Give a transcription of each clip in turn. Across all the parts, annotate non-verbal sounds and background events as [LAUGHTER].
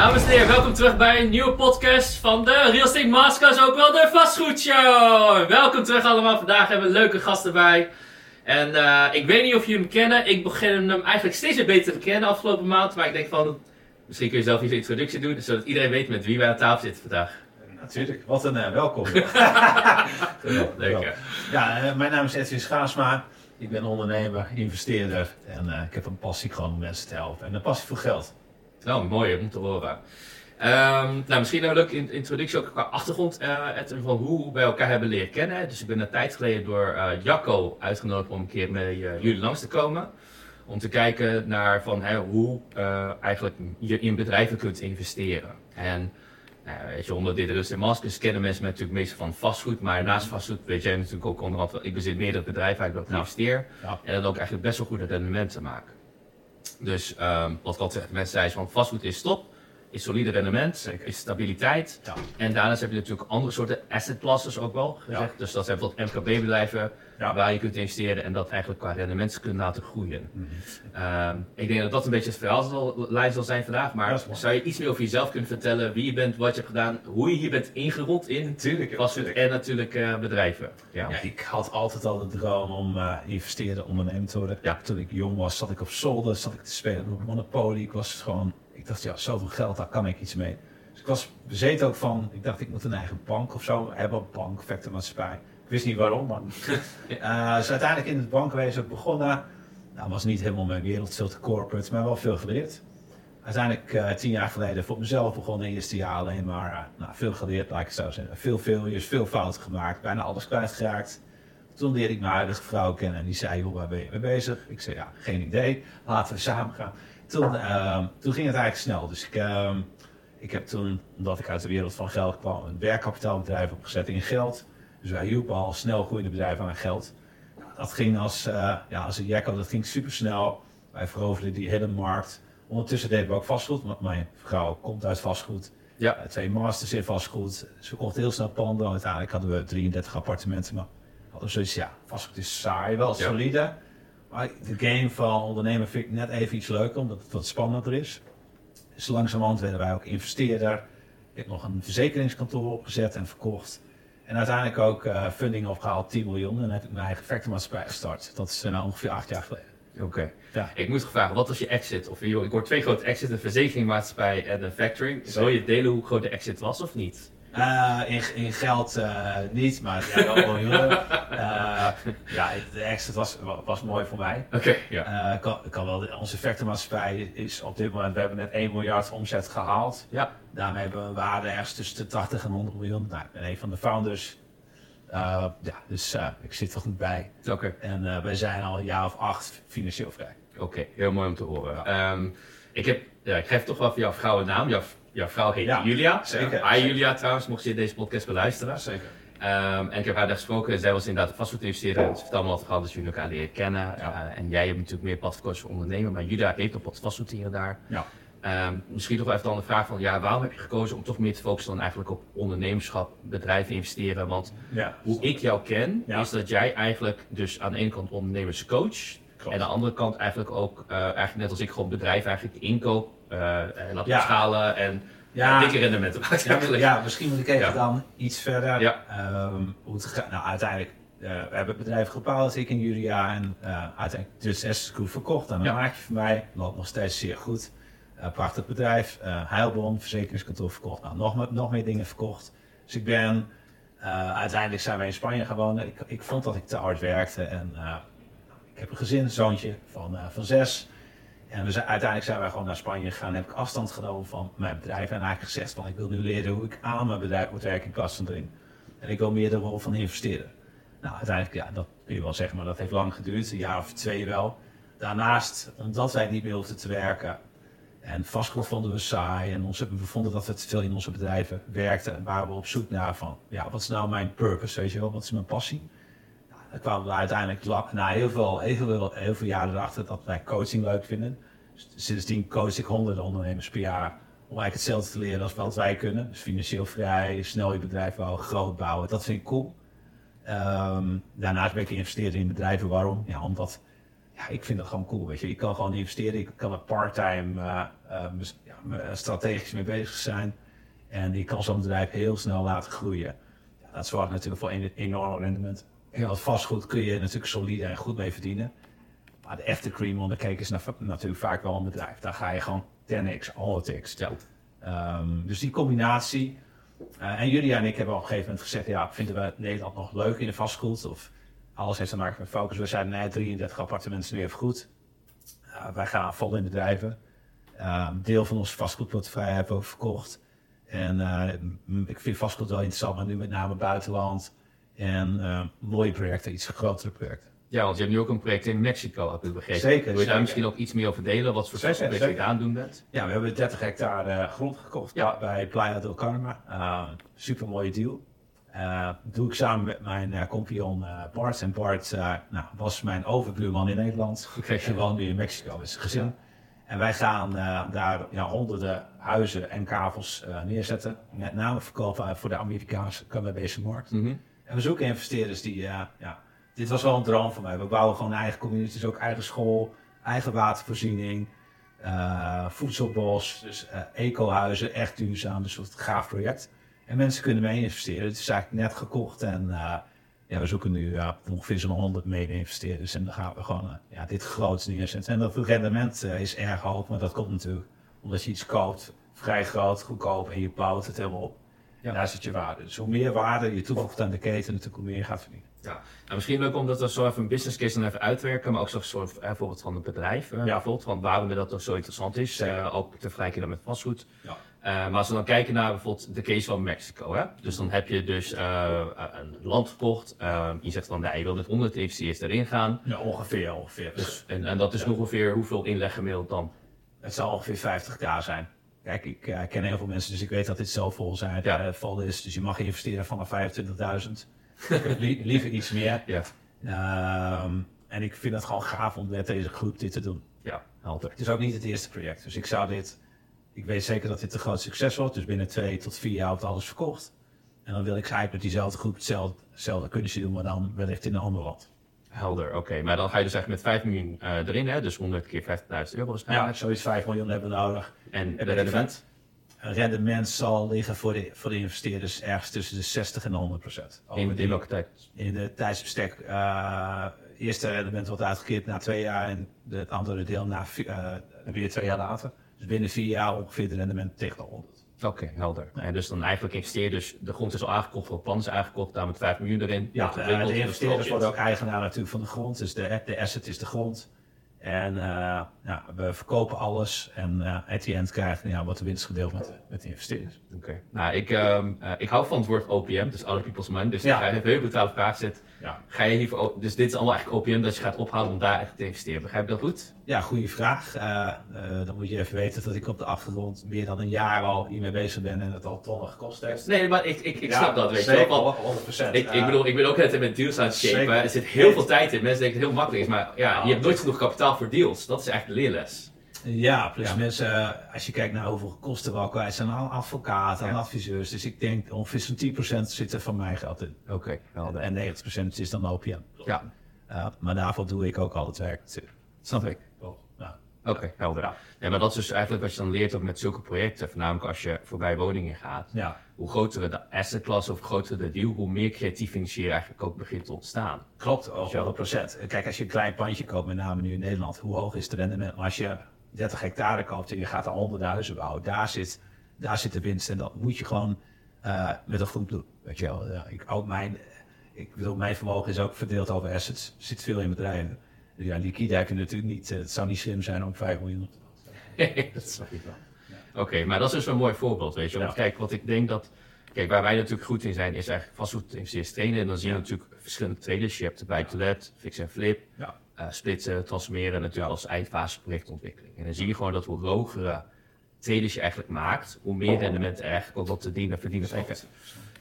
Dames en heren, welkom terug bij een nieuwe podcast van de Real Estate Masters, ook wel de Vastgoedshow. Welkom terug allemaal, vandaag hebben we leuke gasten bij. En uh, ik weet niet of jullie hem kennen, ik begin hem eigenlijk steeds weer beter te kennen afgelopen maand. Maar ik denk van, misschien kun je zelf iets introductie doen, zodat iedereen weet met wie wij aan tafel zitten vandaag. Natuurlijk, wat een uh, welkom. [LAUGHS] Leuk Ja, uh, mijn naam is Edwin Schaasma. Ik ben ondernemer, investeerder en ik heb een passie gewoon om mensen te helpen. En een passie voor geld. Nou, mooi om te horen. Um, nou, misschien een leuke introductie ook qua achtergrond uh, van hoe we bij elkaar hebben leren kennen. Dus ik ben een tijd geleden door uh, Jacco uitgenodigd om een keer met uh, jullie langs te komen. Om te kijken naar van, hè, hoe eigenlijk je in bedrijven kunt investeren. En weet je, onder dit dus in Masters kennen mensen met natuurlijk meestal van vastgoed. Maar naast vastgoed weet jij natuurlijk ook onder andere, ik bezit meerdere bedrijven waar ik investeer. Ja. En dan ook eigenlijk best wel goede rendementen maken. Dus um, wat ik altijd mensen zei is van vastgoed is top, is solide rendement, is stabiliteit. Ja. En daarnaast heb je natuurlijk andere soorten asset classes ook wel gezegd. Ja. Dus dat zijn bijvoorbeeld MKB-bedrijven ja. waar je kunt investeren en dat eigenlijk qua rendement kunnen laten groeien. Mm -hmm. um, ik denk dat dat een beetje het verhaallijn zal zijn vandaag. Maar zou je iets meer over jezelf kunnen vertellen? Wie je bent, wat je hebt gedaan, hoe je hier bent ingerold in tuurlijk, vastgoed en natuurlijk uh, bedrijven. Ja. ik had altijd al de droom om uh, investeren, ondernemer te worden. Toen ik jong was, zat ik op zolder, zat ik te spelen op Monopoly. Ik was gewoon ik dacht, ja, zoveel geld, daar kan ik iets mee. Dus ik was bezeten ook van, ik dacht, ik moet een eigen bank of zo hebben, bank, vectormaatschappij. Wist niet waarom, maar [LAUGHS] dus uiteindelijk in het bankwezen begonnen. Nou, was niet helemaal mijn wereld, veel te corporate, maar wel veel geleerd. Uiteindelijk uh, tien jaar geleden voor mezelf begonnen eerste jaar alleen maar uh, nou, veel geleerd, laat ik het zo zeggen. Veel failures, veel fouten gemaakt, bijna alles kwijtgeraakt. Toen leerde ik mijn huidige vrouw kennen en die zei, hoe waar ben je mee bezig? Ik zei, ja, geen idee, laten we samen gaan toen, uh, toen ging het eigenlijk snel. Dus ik, uh, ik heb toen, omdat ik uit de wereld van geld kwam, een werkkapitaalbedrijf opgezet in geld. Dus wij hielpen al snel groeiende bedrijven aan geld. Dat ging als, uh, ja, als een jacko, dat ging super snel. Wij veroverden die hele markt. Ondertussen deden we ook vastgoed, want mijn vrouw komt uit vastgoed. Ja. Uh, twee masters in vastgoed. We kochten heel snel panden. Uiteindelijk hadden we 33 appartementen. Maar hadden we zoiets, ja, vastgoed is saai, wel solide. Maar de game van ondernemen vind ik net even iets leuker, omdat het wat spannender is. Dus langzamerhand werden wij ook investeerder. Ik heb nog een verzekeringskantoor opgezet en verkocht. En uiteindelijk ook uh, funding opgehaald, 10 miljoen. En heb ik mijn eigen factormaatschappij gestart. Dat is uh, nou ongeveer acht jaar geleden. Oké. Okay. Ja. Ik moet vragen, wat was je exit? Of ik hoor twee grote exits, een verzekeringsmaatschappij en een factoring. Zou je delen hoe groot de exit was of niet? Uh, in, in, geld uh, niet, maar ja, wel miljoenen. uh, [LAUGHS] ja, de exit was, was mooi voor mij. Oké, okay, ja. kan, kan wel, onze effectenmaatschappij is op dit moment, we hebben net 1 miljard omzet gehaald. Ja. Daarmee hebben we een waarde ergens tussen de 80 en 100 miljoen. Nou, ik ben een van de founders. ja, dus ik zit er goed bij. Oké. Okay. En wij zijn al een jaar of acht financieel vrij. Oké, okay, heel mooi om te horen. Ja. Um, ik, heb, ja, ik geef toch wel voor jouw vrouw een naam. Jouw jouw vrouw heet ja, Julia. Zeker. Hi Julia trouwens, mocht je deze podcast beluisteren. Zeker. Um, en ik heb haar daar gesproken. Zij was inderdaad vastgoed investeren. Ze vertelde me wat gehad dat jullie elkaar leren kennen. Ja. Uh, en jij hebt natuurlijk meer platforms voor ondernemen. Maar Julia heeft ook wat vastgoed hier en daar. Ja. Um, misschien nog even dan de vraag van, ja, waarom heb je gekozen om toch meer te focussen dan eigenlijk op ondernemerschap, bedrijven investeren? Want ja, hoe ik jou ken, ja. is dat jij eigenlijk dus aan de ene kant ondernemerscoach Klopt. en aan de andere kant eigenlijk ook, uh, eigenlijk net als ik gewoon bedrijf eigenlijk inkoop, en laat ja. schalen en ja, dikke rendementen maakt ja, ja, misschien moet ik even dan iets verder. Ja. Um, hoe het gaat. Nou, uiteindelijk, uh, we hebben het bedrijf gebouwd, ik en Julia, en uh, uiteindelijk dus S-Scoot verkocht. En een ja. maatje van mij, loopt nog steeds zeer goed. Uh, prachtig bedrijf, Heilbron, verzekeringskantoor verkocht. Nou, nog, nog meer dingen verkocht. Dus ik ben, uiteindelijk zijn wij in Spanje gewoond. Ik, ik vond dat ik te hard werkte en ik heb een gezin, een zoontje van, van zes. En we zijn, uiteindelijk zijn wij gewoon naar Spanje gegaan. Heb ik afstand genomen van mijn bedrijf. En eigenlijk gezegd van ik wil nu leren hoe ik aan mijn bedrijf moet werken in plaats van erin. En ik wil meer de rol van investeren. Nou, uiteindelijk, ja, dat kun je wel zeggen, maar dat heeft lang geduurd. Een jaar of twee wel. Daarnaast, omdat wij niet meer hoefden te werken. En vastgoed vonden we saai. En we vonden dat we te veel in onze bedrijven werkten. En waren we op zoek naar van, ja, wat is nou mijn purpose, weet je wel? Wat is mijn passie? Dan kwamen we uiteindelijk na heel veel, heel, veel, heel veel jaren erachter dat wij coaching leuk vinden. Sindsdien coach ik honderden ondernemers per jaar om eigenlijk hetzelfde te leren als wat wij kunnen. Dus financieel vrij, snel je bedrijf bouwen, groot bouwen. Dat vind ik cool. Um, daarnaast ben ik geïnvesteerd in bedrijven. Waarom? Ja, omdat ja, ik vind dat gewoon cool. Weet je. Ik kan gewoon investeren, ik kan er part-time uh, ja, strategisch mee bezig zijn. En ik kan zo'n bedrijf heel snel laten groeien. Dat zorgt natuurlijk voor een enorm rendement. En vastgoed kun je natuurlijk solide en goed mee verdienen. Maar de echte cream on the cake is natuurlijk vaak wel een bedrijf. Daar ga je gewoon 10x, all x. Ja. Um, dus die combinatie. Uh, en Julia en ik hebben op een gegeven moment gezegd: ja, vinden we Nederland nog leuk in de vastgoed? Of alles heeft te maken met focus. We zijn nee, 33 appartementen nu even goed. Uh, wij gaan vol in bedrijven. Uh, deel van onze vastgoedportefeuille hebben we verkocht. En uh, ik vind vastgoed wel interessant, maar nu met name buitenland. En mooie projecten, iets grotere projecten. Ja, want je hebt nu ook een project in Mexico, heb ik begrepen. Zeker. Wil je daar misschien ook iets meer over delen? Wat voor project je aan doen bent? Ja, we hebben 30 hectare grond gekocht ja. bij Playa del Carmen. Uh, super mooie deal. Uh, doe ik samen met mijn uh, compagnon Bart. En Bart nou, was mijn overbuurman in Nederland. Ik En woont nu in Mexico met zijn gezin. En wij gaan daar ja, honderden huizen en kavels neerzetten. Met name verkopen voor de Amerikaanse Canadese markt. Mm -hmm. En we zoeken investeerders die ja, dit was wel een droom voor mij. We bouwen gewoon eigen communities, ook eigen school, eigen watervoorziening, uh, voedselbos, dus uh, ecohuizen, echt duurzaam, dus een gaaf project. En mensen kunnen mee investeren. Het is eigenlijk net gekocht en uh, ja, we zoeken nu ja, ongeveer zo'n 100 mede-investeerders. En dan gaan we gewoon ja, dit groots neerzetten. En dat rendement is erg hoog, maar dat komt natuurlijk omdat je iets koopt, vrij groot, goedkoop en je bouwt het helemaal op. Ja. Daar zit je waarde. Dus hoe meer waarde je toevoegt aan de keten, natuurlijk hoe meer je gaat verdienen. Ja, nou, misschien leuk om dat we zo even een business case dan even uitwerken, maar ook zo soort eh, bijvoorbeeld van het bedrijf, ja. bijvoorbeeld, van waarom dat toch zo interessant is, uh, ook te vergelijken met vastgoed. Ja. maar als we dan kijken naar bijvoorbeeld de case van Mexico, hè? dus dan heb je dus een land gekocht, je zegt dan, nee, je wil met 100 investeerders erin gaan. Ja, ongeveer, ongeveer. Dus, en, en dat is ongeveer hoeveel inleg gemiddeld dan? Het zal ongeveer 50k zijn. Kijk, ik ken heel veel mensen, dus ik weet dat dit zo vol, zijn, ja. vol is. Dus je mag investeren vanaf 25.000 liever iets meer. [LAUGHS] Ja. Um, en ik vind het gewoon gaaf om met deze groep dit te doen. Ja, helder. Het is ook niet het eerste project. Dus ik zou dit, ik weet zeker dat dit een groot succes wordt. Dus binnen twee tot vier jaar wordt alles verkocht. En dan wil ik eigenlijk met diezelfde groep hetzelfde, hetzelfde kunnen doen, maar dan wellicht in een ander land. Helder, oké. Maar dan ga je dus eigenlijk met 5 miljoen uh, erin, hè? dus 100 keer 50.000 euro. Ja, zoiets 5 miljoen hebben we nodig. En de rendement? rendement zal liggen voor de, voor de investeerders ergens tussen de 60 en 100 procent. In, in welke tijd? In de tijdsbestek. Uh, eerste rendement wordt uitgekeerd na twee jaar en het andere deel na uh, weer twee jaar later. Dus binnen vier jaar ongeveer het rendement tegen de 100. Oké, helder. En dus dan eigenlijk investeer dus, de grond is al aangekocht, het plan is aangekocht, daar met 5 miljoen erin. Ja, de, de, de investeerders worden ook eigenaar natuurlijk van de grond, dus de, de asset is de grond. En uh, ja, we verkopen alles en uh, at the end krijgen ja, wat de winst gedeeld met, met de investeerders. Oké. Nou, ik, uh, ik hou van het woord OPM, dus Other People's Money. Dus ja. even heel brutale vraag. Ja. Ga je hiervoor, dus dit is allemaal eigenlijk OPM dat je gaat ophalen om daar echt te investeren. Begrijp je dat goed? Ja, goede vraag. dan moet je even weten dat ik op de achtergrond meer dan een jaar al hiermee bezig ben en het al tonnen gekost heeft. Nee, maar ik, ik, ik snap dat, weet je wel. 100%. Ik, ik bedoel, ik ben ook net met deals aan het shapen. Er zit heel veel tijd in. Mensen denken dat het heel makkelijk is, maar ja, je hebt nooit genoeg kapitaal voor deals. Dat is eigenlijk de leerles. Ja, plus mensen, eh, als je kijkt naar hoeveel kosten we al kwijt zijn aan advocaten, aan adviseurs. Dus ik denk ongeveer zo'n 10% zit er van mijn geld in. Oké. Okay, en 90% is dan OPM. Ja. Uh, maar daarvoor doe ik ook al het werk. Snap ik. Oké, okay, helder. Ja. maar dat is dus eigenlijk wat je dan leert ook met zulke projecten. Voornamelijk als je voorbij woningen gaat. Ja. Hoe groter de asset class of groter de deal, hoe meer creatief financieren eigenlijk ook begint te ontstaan. Klopt, 100%. Kijk, als je een klein pandje koopt, met name nu in Nederland, hoe hoog is het rendement? Maar als je 30 hectare koopt en je gaat er honderden huizen bouwen, daar zit, daar zit de winst. En dat moet je gewoon uh, met een groep doen. Weet je wel. ik, ook mijn, ik bedoel, mijn vermogen is ook verdeeld over assets. Er zit veel in bedrijven. Ja, liquide heb je natuurlijk niet. Het zou niet slim zijn om 5 miljoen op te [LAUGHS] dat snap ik wel. Ja. Oké, maar dat is dus een mooi voorbeeld, weet je. Want kijk, wat ik denk dat... Kijk, waar wij natuurlijk goed in zijn, is eigenlijk vastgoed investeerders trainen. En dan zie je natuurlijk verschillende traders. Je hebt de buy to let, fix en flip, ja. uh, splitsen, transformeren natuurlijk als eindfase projectontwikkeling. En dan zie je gewoon dat hoe hogere traders je eigenlijk maakt, hoe meer rendement er eigenlijk ook wat te dienen verdienen.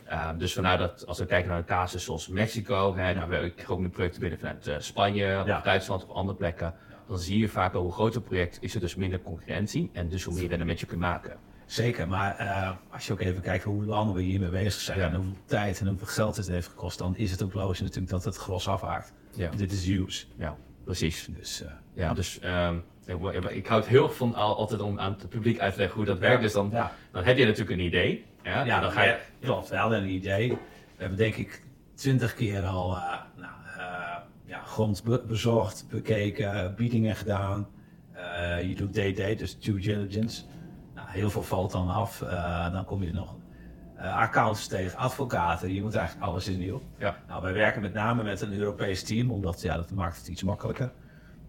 Uh, dus vandaar dat als we kijken naar een casus zoals Mexico, hè, nou, we krijgen nu projecten binnen vanuit uh, Spanje, of Duitsland of andere plekken, dan zie je vaak al hoe groter project is er dus minder concurrentie en dus hoe meer rendement je kunt maken. Zeker, maar uh, als je ook even kijkt hoe lang we hiermee bezig zijn en hoeveel tijd en hoeveel geld het heeft gekost, dan is het ook logisch natuurlijk dat het gros afhaakt. Ja. Dit is use. Ja. Precies. Dus, uh, ja, dus um, ik, ik hou het heel van al, altijd om aan het publiek uit te leggen hoe dat werkt. Dus dan, ja. dan heb je natuurlijk een idee. Ja, dan ga je... Klopt, wel een idee. We hebben denk ik twintig keer al uh, nou, ja, grond be bezocht, bekeken, biedingen gedaan. Uh, je doet DD, dus due diligence. Nou, heel veel valt dan af. dan kom je nog accounts tegen, advocaten. Je moet eigenlijk alles in nieuw. Ja. Nou, wij werken met name met een Europees team, omdat ja, dat maakt het iets makkelijker.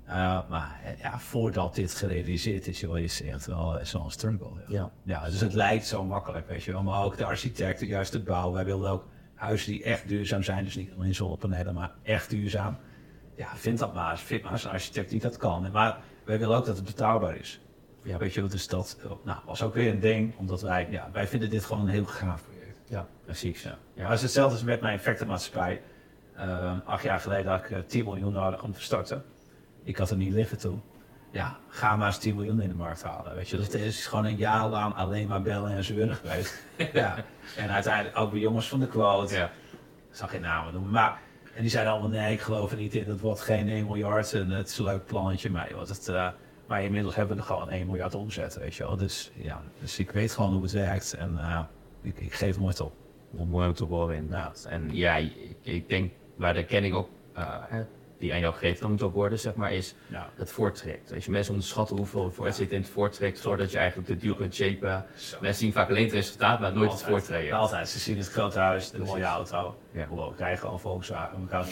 Uh, maar ja, voordat dit gerealiseerd is, joh, is echt wel zo'n struggle. Ja. ja, dus het lijkt zo makkelijk, weet je wel. Maar ook de architecten, juist het bouwen. Wij wilden ook huizen die echt duurzaam zijn. Dus niet alleen zonnepanelen, maar echt duurzaam. Ja, vind dat maar. Vind maar eens een architect die dat kan. Maar wij willen ook dat het betaalbaar is. Ja, weet je dus dat nou, was ook weer een ding. Omdat wij, ja, wij vinden dit gewoon een heel gaaf project. Ja, precies. Ja. Ja. Maar het is hetzelfde als met mijn effectenmaatschappij. Uh, acht jaar geleden had ik uh, 10 miljoen nodig om te starten. Ik had er niet liggen toen. Ja, ga maar eens 10 miljoen in de markt halen. Weet je, dat is gewoon een jaar lang alleen maar bellen en zeuren geweest. [LAUGHS] ja. En uiteindelijk ook bij jongens van de quote. Ja. Zal geen namen noemen, maar. En die zeiden allemaal: nee, ik geloof er niet in. Het wordt geen 1 miljard en het is een leuk plannetje. Maar, joh, het, uh, maar inmiddels hebben we er gewoon 1 miljard omzet. Weet je wel. Dus, ja, dus ik weet gewoon hoe het werkt en uh, ik, ik, geef het nooit op. Mooi om te horen, inderdaad. En ja, ik, ik denk waar de kenning ook. Uh, die aan jou geeft om te worden, zeg maar, is ja. het voortrekt. Als je mensen onderschatten hoeveel voor ja. zit in het voortrekt, zodat je eigenlijk de deal kunt shapen. Zo. Mensen zien vaak alleen het resultaat, maar nooit altijd, het voortreden. Altijd. Ze zien het grote huis, de mooie auto. Ja. Wow, krijgen gewoon Volkswagen. We gaan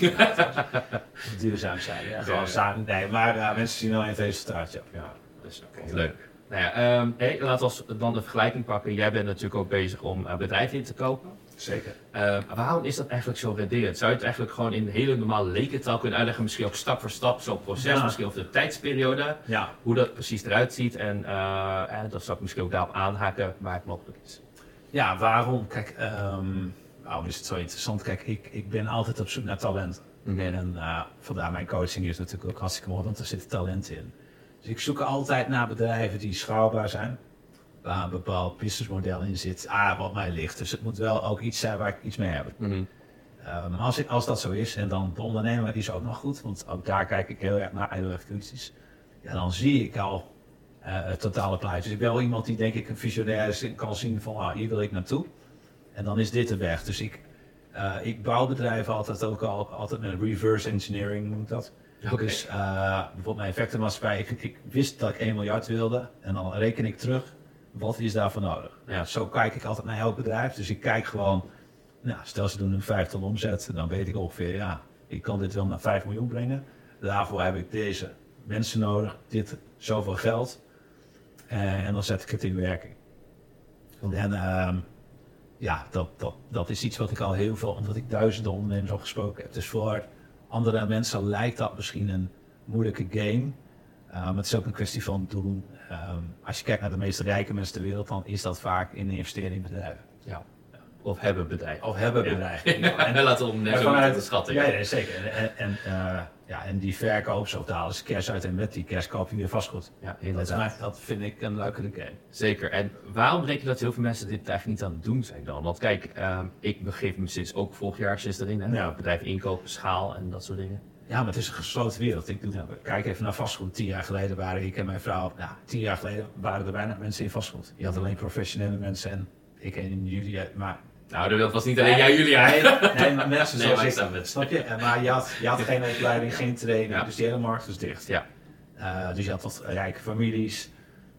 [LAUGHS] duurzaam zijn. Ja, gewoon samen. Nee, maar uh, mensen zien alleen het resultaat. Ja. ja. Dus, okay, leuk. Nou ja, um, hey, laten we dan de vergelijking pakken. Jij bent natuurlijk ook bezig om uh, bedrijven in te kopen. Zeker. Uh, waarom is dat eigenlijk zo renderend? Zou je het eigenlijk gewoon in hele normale lekentaal kunnen uitleggen? Misschien ook stap voor stap, zo'n proces, Ja. misschien over de tijdsperiode. Ja. Hoe dat precies eruit ziet. En uh, eh, dat zou ik misschien ook daarop aanhaken waar het mogelijk is. Ja, waarom? Kijk, um, waarom is het zo interessant? Kijk, ik, ik ben altijd op zoek naar talent. Mhm. En uh, vandaar mijn coaching is natuurlijk ook hartstikke mooi, want er zit talent in. Dus ik zoek altijd naar bedrijven die schaalbaar zijn. Waar een bepaald businessmodel in zit, ah, wat mij ligt. Dus het moet wel ook iets zijn waar ik iets mee heb. Maar als, ik, als dat zo is, en dan de ondernemer is ook nog goed, want ook daar kijk ik heel erg naar, heel erg kritisch. Ja, dan zie ik al uh, het totale plaatje. Dus ik ben wel iemand die denk ik een visionair is en kan zien van, ah, hier wil ik naartoe. En dan is dit de weg. Dus ik, uh, ik bouw bedrijven altijd ook al, altijd met reverse engineering noem ik dat. Dus uh, bijvoorbeeld mijn effectenmaatschappij, ik, ik wist dat ik 1 miljard wilde en dan reken ik terug, wat is daarvoor nodig? Ja. Zo kijk ik altijd naar elk bedrijf. Dus ik kijk gewoon, nou, stel ze doen een 5 ton omzet, dan weet ik ongeveer, ja, ik kan dit wel naar 5 miljoen brengen. Daarvoor heb ik deze mensen nodig, dit zoveel geld. Uh, en dan zet ik het in werking. En uh, ja, dat, dat, dat is iets wat ik al heel veel, omdat ik duizenden ondernemers al gesproken heb. Dus voor andere mensen lijkt dat misschien een moeilijke game. Uh, maar het is ook een kwestie van doen. Um, als je kijkt naar de meest rijke mensen ter wereld, dan is dat vaak in investeren in bedrijven. Ja. Of hebben bedrijven. Of hebben bedrijven. Ja. [LAUGHS] En laten we hem net En vanuit- onderschatten. Ja, zeker. En, en, en, uh, ja, en die verkoop, zo halen ze cash uit en met die cash koop je weer vastgoed. Ja, Dat, dat vind ik een leukere game. Zeker. En waarom denk je dat heel veel mensen dit eigenlijk niet aan het doen zijn dan? Want kijk, ehm, ik begeef me sinds ook vorig jaar sinds erin. Hè? Ja. Bedrijf inkopen, schaal en dat soort dingen. Ja, maar het is een gesloten wereld. Ik doe, Kijk even naar vastgoed. Tien jaar geleden waren ik en mijn vrouw, nou, tien jaar geleden waren er weinig mensen in vastgoed. Je had alleen professionele mensen en ik en jullie, maar Nou, dat was niet alleen jij, Julia. Nee, nee, maar mensen Nee, zoals ik ik, snap je? En Maar je had, je had geen opleiding, geen training, Ja. dus die hele markt was dicht. Ja. Uh, dus je had wat rijke families.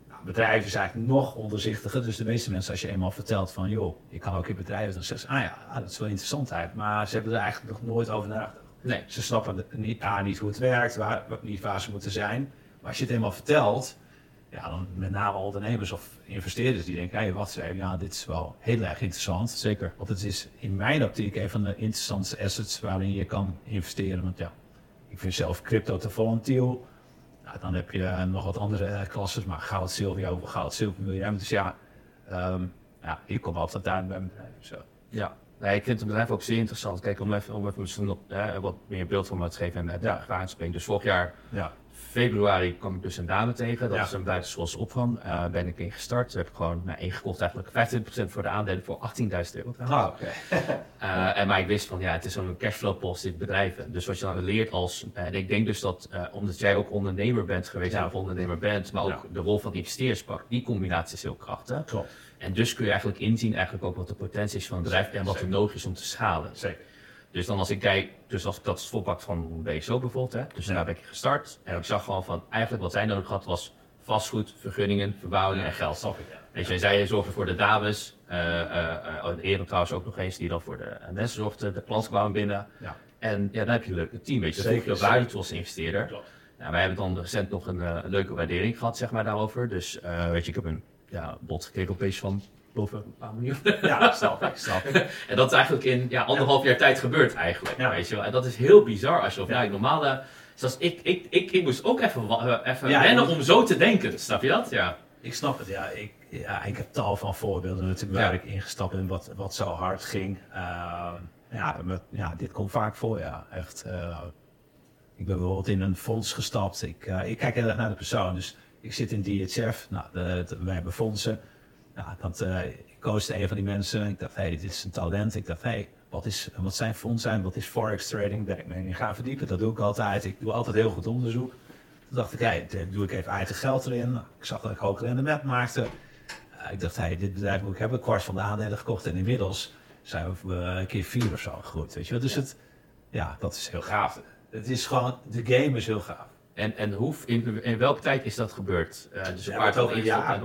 Nou, bedrijven is eigenlijk nog onderzichtiger. Dus de meeste mensen, als je eenmaal vertelt van, joh, ik kan ook in bedrijven, dan zeggen ze, ah ja, ah, dat is wel interessant uit. Maar ze hebben er eigenlijk nog nooit over nagedacht. Nee. Ze snappen niet, A, niet hoe het werkt, waar, niet waar ze moeten zijn. Maar als je het eenmaal vertelt, ja, dan met name ondernemers of investeerders die denken, hey, wat zeggen, ja, dit is wel heel erg interessant. Zeker. Want het is in mijn optiek een van de interessantste assets waarin je kan investeren. Want ja, ik vind zelf crypto te volatiel. Nou, dan heb je eh, nog wat andere eh, klasses, maar goud, zilver, hoeveel goud, zilver jij? Dus ja, ehm, ja, ik kom altijd daar bij mijn bedrijf. Zo. Ja. Nee, ik vind het bedrijf ook zeer interessant. Kijk, om even, om even eh, wat meer beeld van te geven en uh, Ja. springen. Dus vorig jaar Ja, februari kwam ik dus een dame tegen. Dat Ja. is een buitenschoolse opvang. Eh ben ik in gestart. Heb ik gewoon nou, ingekocht eigenlijk 25% voor de aandelen voor 18.000 euro. Ah, oké. [LAUGHS] Eh, en maar ik wist van ja, het is zo'n cashflow post dit bedrijven. Dus wat je dan leert als. eh, en ik denk dus dat omdat jij ook ondernemer bent geweest Ja. of ondernemer bent, maar ook Ja. de rol van investeerders pakt, die combinatie is heel krachtig. Klopt. En dus kun je eigenlijk inzien eigenlijk ook wat de potentie is van een bedrijf en wat er nodig is om te schalen. Zeker. Dus dan als ik kijk, dus als ik dat volpak van BSO bijvoorbeeld, hè, dus daar ben ik gestart. En ik zag gewoon van eigenlijk wat zij nodig had was vastgoed, vergunningen, verbouwing en geld. Snap ik, ja. Weet je, zij zorgen voor de dames, eh eh eh, oh, trouwens ook nog eens, die dan voor de mensen zorgden, de klanten kwamen binnen. Ja. En ja, dan heb je een leuk team, weet je. Dat Zeker, je waarde als investeerder. Klopt. Nou, wij hebben dan recent nog een, leuke waardering gehad, zeg maar, daarover. Dus weet je, ik heb een ja, bod gekregen op van een. Ja, snap ik, snap ik. [LAUGHS] En dat is eigenlijk in ja, anderhalf jaar tijd gebeurd eigenlijk. Ja. Weet je wel. En dat is heel bizar als je op ja. normale. Zoals ik, ik, ik, ik moest ook even, eh, even Ja, moet- om zo te denken. Snap je dat? Ja. Ik snap het, ja. Ik, ja, ik heb tal van voorbeelden natuurlijk waar ik ingestapt ben wat, wat zo hard ging. Ehm, ja, met, ja, dit komt vaak voor, ja. Echt. eh, ik ben bijvoorbeeld in een fonds gestapt. Ik, eh, ik kijk heel erg naar de persoon. Dus ik zit in DHF. Nou, de, de- wij hebben fondsen. Nou, dat, eh, ik koos een van die mensen. Ik dacht, hey, dit is een talent. Ik dacht, hey, wat, is, wat zijn fondsen? Wat is forex trading? Ben ik me in gaan verdiepen. Dat doe ik altijd. Ik doe altijd heel goed onderzoek. Toen dacht ik, hey, dan doe ik even eigen geld erin. Ik zag dat ik hoog rendement maakte. Eh, ik dacht, hey, dit bedrijf moet ik hebben. Een kwart van de aandelen gekocht. En inmiddels zijn we eh, een keer vier of zo gegroeid. Weet je wel? Dus het, ja, dat is heel gaaf. Het is gewoon, de game is heel gaaf. En, en hoe, in, in welke tijd is dat gebeurd? Eh, dus een Ja, paar een tijd jaar.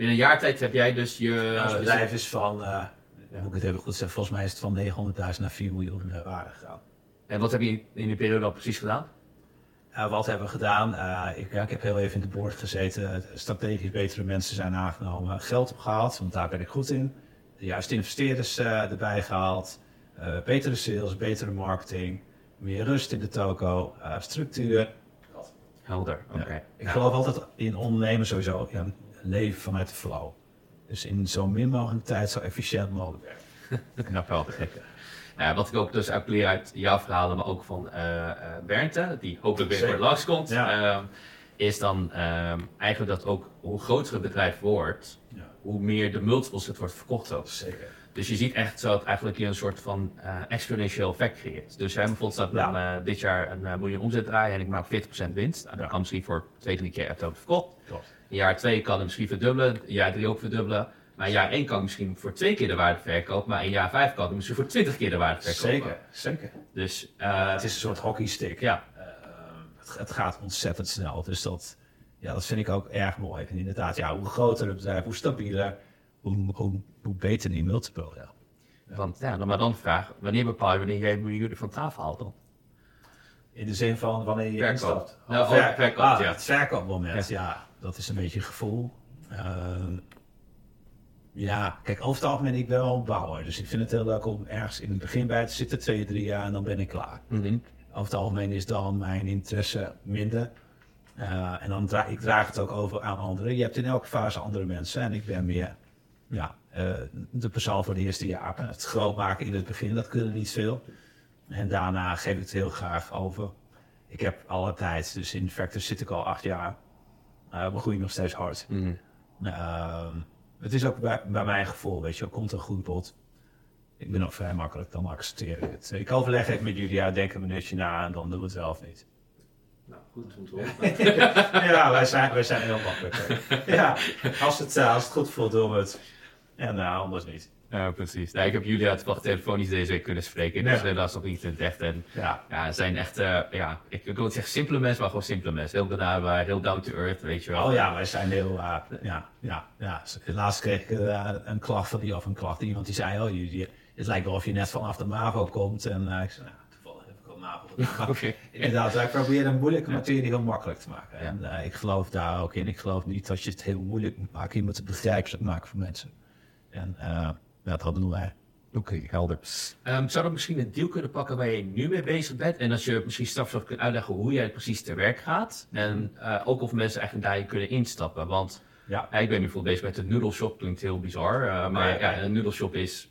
Binnen een jaar tijd heb jij dus je. Ons dus- bedrijf is van, eh moet ik het even goed zeggen, volgens mij is het van 900.000 naar 4 miljoen eh, waarde gegaan. En wat heb je in, die periode al precies gedaan? Eh, wat hebben we gedaan? Ik, ja, ik heb heel even in de board gezeten. Strategisch betere mensen zijn aangenomen. Geld opgehaald, want daar ben ik goed in. De juiste investeerders erbij gehaald. Eh, betere sales, betere marketing. Meer rust in de toko. structuur. Helder. Oké. Ja. Ik geloof altijd in ondernemen sowieso. Ja, leven vanuit de flow. Dus in zo min mogelijk tijd zo efficiënt mogelijk werken. [LAUGHS] Knap wel. Ja, wat ik ook dus ook leer uit jouw verhalen, maar ook van Bernte, die hopelijk weer voor langs komt, Ja. ehm, is dan ehm, eigenlijk dat ook hoe groter het bedrijf wordt, Ja. hoe meer de multiples het wordt verkocht ook. Zeker. Dus je ziet echt zo dat eigenlijk je een soort van eh exponentieel effect creëert. Dus jij bijvoorbeeld staat Ja. dan dit jaar een miljoen omzet draaien en ik maak 40% winst. Nou, dat Ja. kan misschien voor twee, drie keer ook verkocht. Klopt. Jaar 2 kan het misschien verdubbelen, jaar 3 ook verdubbelen. Maar in jaar 1 kan ik misschien voor twee keer de waarde verkopen, maar in jaar 5 kan ik misschien voor 20 keer de waarde verkopen. Zeker. Zeker. Dus eh, Het is een soort hockeystick. ja, Eh, het, het gaat ontzettend snel. Dus dat, ja, dat vind ik ook erg mooi. En inderdaad, ja, hoe groter het bedrijf, hoe stabieler, hoe, hoe, hoe beter die multiple. Ja. want ja, dan maar dan de vraag, wanneer bepaal je wanneer jij miljoenen van tafel haalt dan? In de zin van wanneer je Verkoop. instapt. Nou, Oh, verkoop, ah, ja. Het verkoopmoment, ja. Dat is een beetje een gevoel. Ehm, ja, kijk, over het algemeen, ik ben wel een bouwer. Dus ik vind het heel leuk om ergens in het begin bij te zitten, twee, drie jaar, en dan ben ik klaar. Over het algemeen is dan mijn interesse minder. Eh, en dan dra ik draag het ook over aan anderen. Je hebt in elke fase andere mensen. En ik ben meer ja, eh, de persoon voor de eerste jaren. Het groot maken in het begin, dat kunnen niet veel. En daarna geef ik het heel graag over. Ik heb alle tijd, dus in Vector zit ik al acht jaar. Uh, we groeien nog steeds hard. Ehm, het is ook bij, bij mijn gevoel, weet je, wel, komt een goed bod. Ik ben ook vrij makkelijk, dan accepteer ik het. Ik overleg even met jullie, ja, denk een minuutje na en dan doen we het wel of niet. Nou, goed om te [LAUGHS] horen. ja, wij zijn, wij zijn heel makkelijk. hè. Ja, als het, eh, als het goed voelt, doen we het. En uh, anders niet. Ja, precies. Nou, ik heb Julia toevallig telefonisch deze week kunnen spreken, dus Ja. eh, dat is nog niet in het echt. En Ja, ja, het zijn echt, eh, ja, ik, ik wil niet zeggen simpele mensen, maar gewoon simpele mensen. Heel benaderbaar, heel down to earth, weet je wel. oh ja, wij zijn heel, uh, ja, ja, ja. Laatst kreeg ik uh, een klacht van die, of een klacht, iemand die zei, oh, je, je, het lijkt wel of je net vanaf de MAVO komt. En ik zei, nou, toevallig heb ik al MAVO. [LAUGHS] Oké. Inderdaad, wij proberen een moeilijke materie heel makkelijk te maken. En ik geloof daar ook in. Ik geloof niet dat je het heel moeilijk moet maken. Je moet het begrijpelijk maken voor mensen. En ja, dat doen wij. Oké, helder. Um, zou dat misschien een deal kunnen pakken waar je nu mee bezig bent? En als je misschien straks nog kunt uitleggen hoe jij precies te werk gaat. En uh, ook of mensen eigenlijk daarin kunnen instappen. Want ja. ik ben nu bijvoorbeeld bezig met de shop. Klinkt heel bizar. Uh, maar ja, ja, een noodle shop is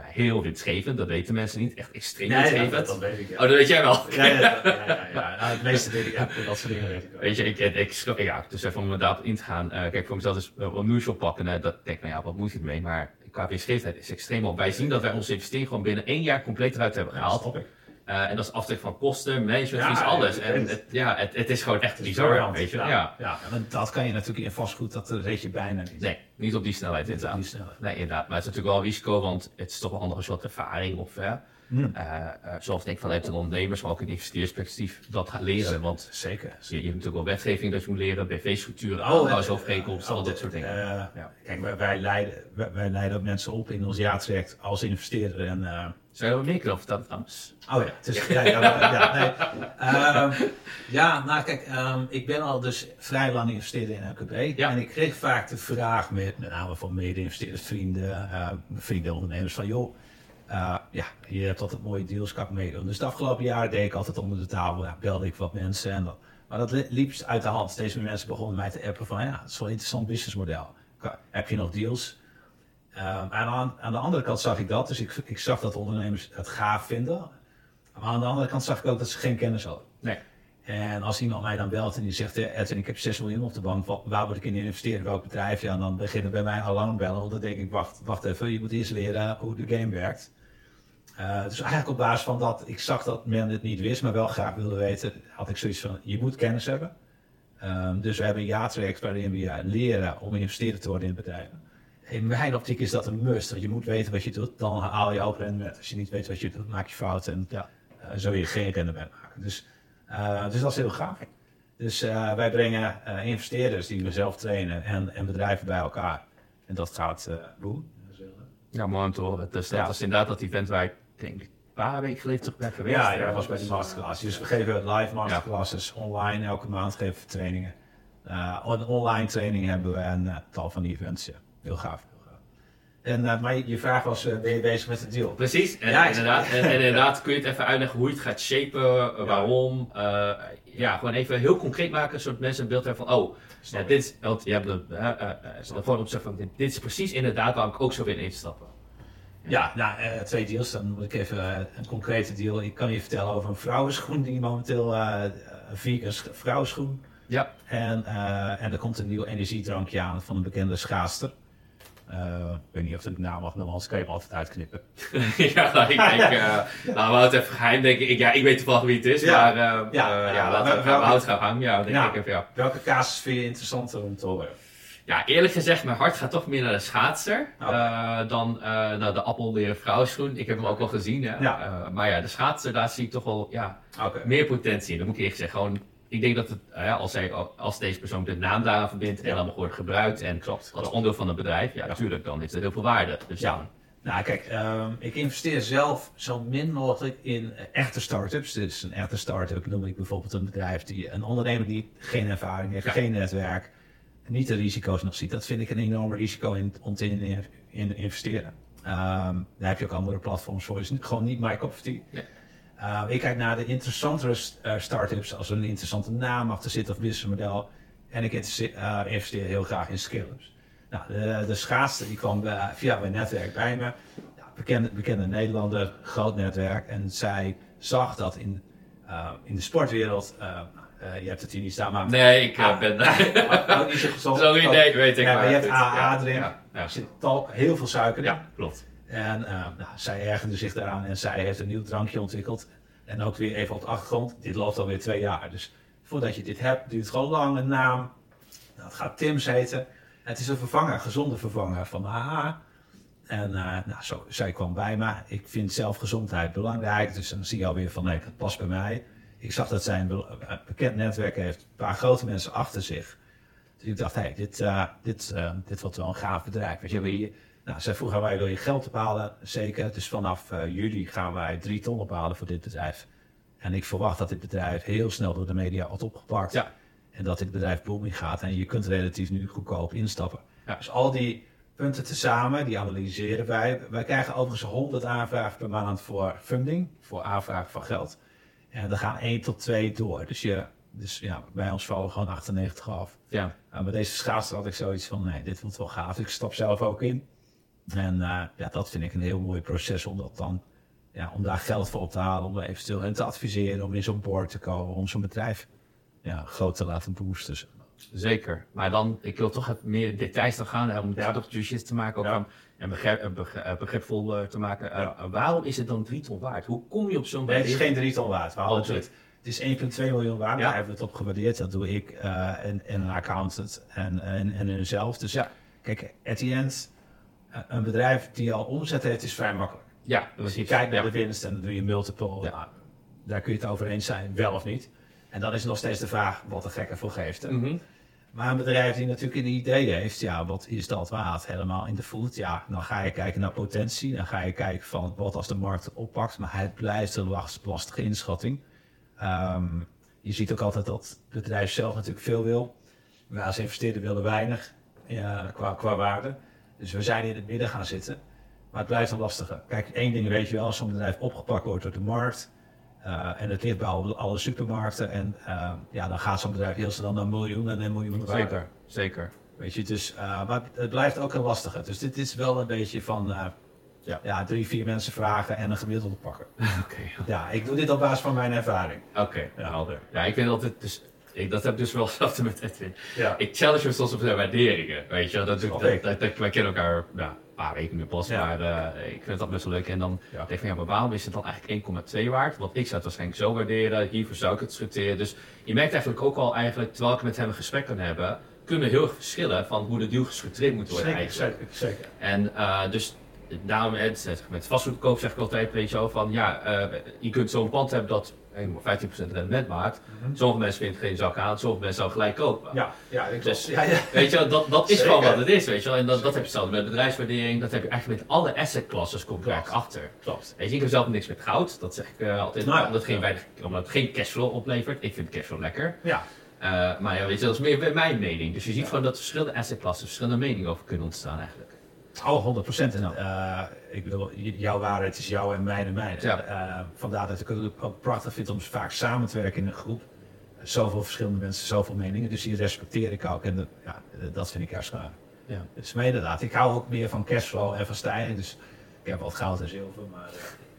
heel winstgevend, dat weten mensen niet. Echt extreem Nee, winstgevend. dat, dat weet ik. Ja. Oh, dat weet jij wel. Ja, ja, ja, ja, ja, ja. [LAUGHS] Nou, het meeste weet ik, ja, dat soort dingen weet ik. Weet je, ik, ik, ja, dus even om inderdaad in te gaan. eh, kijk, voor mezelf is uh, een nieuwshow pakken. eh, dat denk ik, nou ja, wat moet ik ermee? Maar qua winstgevendheid is extreem op. Wij zien dat wij onze investering gewoon binnen één jaar compleet eruit hebben gehaald. Eh, en dat is aftrek van kosten, management, Ja, fees, alles. En het, ja, het, het is gewoon echt bizar, weet je. Ja, Ja. dat kan je natuurlijk in vastgoed, dat weet je bijna niet. Nee, niet op die snelheid Niet op die snelheid. Nee, inderdaad. Maar het is natuurlijk wel een risico, want het is toch wel je wat ervaring of... hè, Eh, zoals denk ik vanuit een ondernemers, maar ook in investeersperspectief, dat gaat leren. Want Zeker. je, je hebt natuurlijk wel wetgeving dat je moet leren, BV-structuren, Oh, aandeelhoudersovereenkomsten, eh, al dat soort dingen. eh, Ja. Kijk, wij, wij, leiden, wij, wij leiden mensen op in ons jaartraject als investeerder. En, Zou je wat meer kunnen vertellen trouwens? oh ja, het is, [LAUGHS] ja, ja, ja, nee. Ehm, ja, nou kijk, ehm, ik ben al dus vrij lang investeerder in LKB. Ja. En ik kreeg vaak de vraag, met, met name van mede-investeerders, vrienden, vrienden, ondernemers, van joh, eh, ja, je hebt altijd mooie deals, kan ik meedoen. Dus de afgelopen jaren deed ik altijd onder de tafel, ja, belde ik wat mensen. En dat, maar dat li- liep uit de hand. Steeds meer mensen begonnen mij te appen van, ja, het is wel een interessant businessmodel. Heb je nog deals? Ehm, en aan, aan de andere kant zag ik dat, dus ik, ik zag dat ondernemers het gaaf vinden. Maar aan de andere kant zag ik ook dat ze geen kennis hadden. Nee. En als iemand mij dan belt en die zegt, eh, Edwin, ik heb 6 miljoen op de bank, wa- waar moet ik in investeren, welk bedrijf? Ja, dan beginnen bij mij alarmbellen, want dan denk ik, wacht, wacht even, je moet eerst leren hoe de game werkt. Eh, dus eigenlijk op basis van dat, ik zag dat men het niet wist, maar wel graag wilde weten, had ik zoiets van, je moet kennis hebben. Ehm, dus we hebben een jaartraject waarin we leren om investeerder te worden in bedrijven. In mijn optiek is dat een must, want je moet weten wat je doet, dan haal je ook rendement. Als je niet weet wat je doet, maak je fouten en Ja. eh, zul je geen rendement maken. Dus, eh, dus dat is heel gaaf. Dus eh, wij brengen eh, investeerders die we zelf trainen en, en bedrijven bij elkaar. En dat gaat uh, boe. Ja, mooi om te horen. Dus dat Ja. is inderdaad dat event waar ik denk een paar weken geleden terug ben geweest. Ja, ja, dat was bij de masterclass. Dus we geven live masterclasses online. Elke maand geven we trainingen. Uh, een online training hebben we en uh, tal van die events. Ja. Heel gaaf. Heel gaaf. En, uh, maar je vraag was, uh, ben je bezig met het deal? Precies, en, Ja, inderdaad, en, en [LAUGHS] inderdaad kun je het even uitleggen hoe je het gaat shapen, waarom. Uh, ja, gewoon even heel concreet maken, zodat mensen een beeld hebben van, oh, ja, dit is, want je hebt de, uh, gewoon op van, dit, dit is precies inderdaad waar ik ook zo in instappen. Ja, nou, uh, twee deals. Dan moet ik even uh, een concrete deal. Ik kan je vertellen over een vrouwenschoen die momenteel uh, een vegan vrouwenschoen. Ja. En, en er komt een nieuw energiedrankje aan van een bekende schaatster. Uh, ik weet niet of ik de naam mag noemen, anders kan je hem altijd uitknippen. [LAUGHS] ja, ik denk, uh, nou, we houden het even geheim, denk ik. Ja, ik weet toevallig wie het is, ja. maar ja, ja, laten we, we, we houden het gaan hangen. Ja, denk ja, ik even, ja. Welke casus vind je interessanter om te horen? Ja, eerlijk gezegd, mijn hart gaat toch meer naar de schaatser uh, dan uh, naar de appelleren vrouwenschoen. Ik heb hem ook wel gezien, hè. Ja. Uh, maar ja, de schaatser, daar zie ik toch wel ja, okay. meer potentie in. Dat moet ik eerlijk zeggen. Gewoon, ik denk dat het, als, hij, als deze persoon de naam daaraan verbindt en dan wordt gebruikt en klopt, als onderdeel van het bedrijf, ja, natuurlijk, dan heeft het heel veel waarde. Dus ja. Nou, kijk, um, ik investeer zelf zo min mogelijk in echte start-ups. Dus een echte start-up noem ik bijvoorbeeld een bedrijf die een ondernemer die geen ervaring heeft, ja. geen netwerk niet de risico's nog ziet. Dat vind ik een enorm risico in, om te in, in investeren. Um, daar heb je ook andere platforms voor. Is gewoon niet my cup of tea. Nee. Uh, ik kijk naar de interessantere uh, start-ups als er een interessante naam achter zit of businessmodel. En ik uh, investeer heel graag in scale-ups. Nou, de, de schaatste die kwam bij, via mijn netwerk bij me. Ja, bekende, bekende Nederlander, groot netwerk. En zij zag dat in, uh, in de sportwereld uh, je hebt het hier niet staan, maar... Nee, ik uh, ben daar. ook niet zo [LAUGHS] gezond. Sorry, nee, weet ik ja, maar. je hebt. AA erin, ja, ja. er zit tal, heel veel suiker in. Ja, klopt. En uh, nou, zij ergerde zich daaraan en zij heeft een nieuw drankje ontwikkeld. En ook weer even op de achtergrond. Dit loopt alweer twee jaar. Dus voordat je dit hebt, duurt het gewoon lang. Een naam. Dat gaat Tim's heten. Het is een vervanger, een gezonde vervanger van AA. En uh, nou, zo, zij kwam bij me. Ik vind zelf gezondheid belangrijk. Dus dan zie je alweer van nee, dat past bij mij. Ik zag dat zij een bekend netwerk heeft, een paar grote mensen achter zich. Dus ik dacht, hé, hey, dit, uh, dit, uh, dit wordt wel een gaaf bedrijf. Weet je, hier, nou, zij vroeg aan mij, wil je geld ophalen? Zeker. Dus vanaf uh, juli gaan wij drie ton ophalen voor dit bedrijf. En ik verwacht dat dit bedrijf heel snel door de media wordt opgepakt. Ja. En dat dit bedrijf booming gaat. En je kunt relatief nu goedkoop instappen. Ja. Dus al die punten tezamen, die analyseren wij. Wij krijgen overigens 100 aanvragen per maand voor funding, voor aanvragen van geld. En er gaan 1 tot 2 door. Dus, je, dus ja, bij ons vallen gewoon 98 af. Ja. Uh, bij deze schaatser had ik zoiets van, nee, dit wordt wel gaaf. Ik stap zelf ook in. En uh, ja, dat vind ik een heel mooi proces om dat dan, ja, om daar geld voor op te halen, om eventueel hen te adviseren, om in zo'n board te komen, om zo'n bedrijf ja, groot te laten boosten. Zeker, maar dan, ik wil toch even meer details dan gaan, om daar toch juist te maken, ook ja. En begrip, begrip, begripvol uh, te maken. Uh, waarom is het dan drie ton waard? Hoe kom je op zo'n Nee, het is geen drie ton waard. Oh, het, het is 1,2 miljoen waard, daar hebben we het op gewaardeerd. Dat doe ik en, en, een accountant en, en, en hunzelf. Dus ja. kijk, at the end, een bedrijf die al omzet heeft, is vrij makkelijk. Ja, dus je kijkt naar de winst en dan doe je multiple. Ja. Nou, daar kun je het over eens zijn, wel of niet. En dan is nog steeds de vraag wat de gek ervoor geeft. Mm -hmm. Maar een bedrijf die natuurlijk een idee heeft, ja, wat is dat waard? Helemaal in de food, ja, dan ga je kijken naar potentie. Dan ga je kijken van wat als de markt oppakt. Maar het blijft een lastige inschatting. Um, je ziet ook altijd dat het bedrijf zelf natuurlijk veel wil. Maar als investeerder willen weinig ja, qua, qua waarde. Dus we zijn in het midden gaan zitten. Maar het blijft een lastige. Kijk, één ding weet je wel, als zo'n bedrijf opgepakt wordt door de markt. Uh, en het ligt bij alle, alle supermarkten. En uh, ja, dan gaat zo'n bedrijf heel snel naar een miljoen en een miljoen Zeker, zeker. Weet je, dus, uh, maar het blijft ook een lastige. Dus dit is wel een beetje van ja. ja, drie, vier mensen vragen en een gemiddelde pakken. [LAUGHS] Oké. Okay. Ja, ik doe dit op basis van mijn ervaring. Oké, okay, ja. helder. Ja, ik vind altijd, dus, ik, dat heb ik dus wel [LAUGHS] hetzelfde met Edwin. Ja. Ik challenge me soms op zijn waarderingen, weet je. Dat, dat, dat, dat, wij kennen elkaar, ja, paar weken meer pas, ja. maar uh, ik vind dat best wel leuk. En dan ja. denk ik van, ja, maar waarom is het dan eigenlijk 1,2 waard? Want ik zou het waarschijnlijk zo waarderen, hiervoor zou ik het sorteren. Dus je merkt eigenlijk ook al eigenlijk, terwijl ik met hem een gesprek kan hebben, kunnen heel erg verschillen van hoe de deal gestructureerd moet worden zeker, eigenlijk. Zeker, zeker. En uh, dus daarom, met vastgoedkoop zeg ik altijd, weet je wel, van ja, uh, je kunt zo'n pand hebben dat 15% rendement maakt. Mm -hmm. Sommige mensen vinden geen zak aan, sommige mensen zouden gelijk kopen. Ja, ja, ik dus, ja, ja. Weet je, dat, dat is gewoon wat het is, weet je wel. En dat, dat heb je zelf met bedrijfswaardering, dat heb je eigenlijk met alle asset classes komt er achter. Klopt. Weet je, ik heb zelf niks met goud, dat zeg ik uh, altijd, nou, omdat, het geen weinig, omdat het geen cashflow oplevert. Ik vind cashflow lekker. Ja. Uh, maar ja, weet je, dat is meer mijn mening. Dus je ziet gewoon dat verschillende asset classes verschillende meningen over kunnen ontstaan eigenlijk. Oh, 100 procent. En uh, ik bedoel, jouw waarheid is jouw en mijn en mijn. Ja. Uh, vandaar dat ik het ook prachtig vind om vaak samen te werken in een groep. Zoveel verschillende mensen, zoveel meningen. Dus die respecteer ik ook. En dat, ja, dat vind ik juist gaaf. Ja. Dus maar inderdaad, ik hou ook meer van cashflow en van stijging. Dus ik heb wat goud en zilver, maar...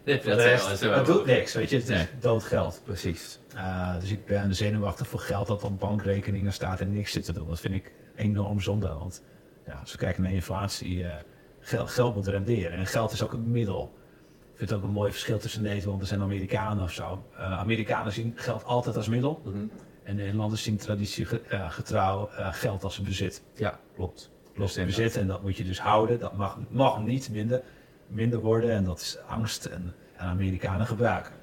Nee, dat, rest, dat, doet niks, weet je. Het is dood geld. Precies. Uh, dus ik ben zenuwachtig voor geld dat op bankrekeningen staat en niks zit te doen. Dat vind ik enorm zonde. Want ja, als we kijken naar inflatie, uh, geld, geld moet renderen. En geld is ook een middel. Ik vind het ook een mooi verschil tussen Nederlanders en Amerikanen of zo. Uh, Amerikanen zien geld altijd als middel. Mm -hmm. En Nederlanders zien traditiegetrouw uh, geld als een bezit. Ja, klopt. Klopt, een bezit en dat moet je dus houden. Dat mag, mag niet minder, minder worden en dat is angst en, en Amerikanen gebruiken.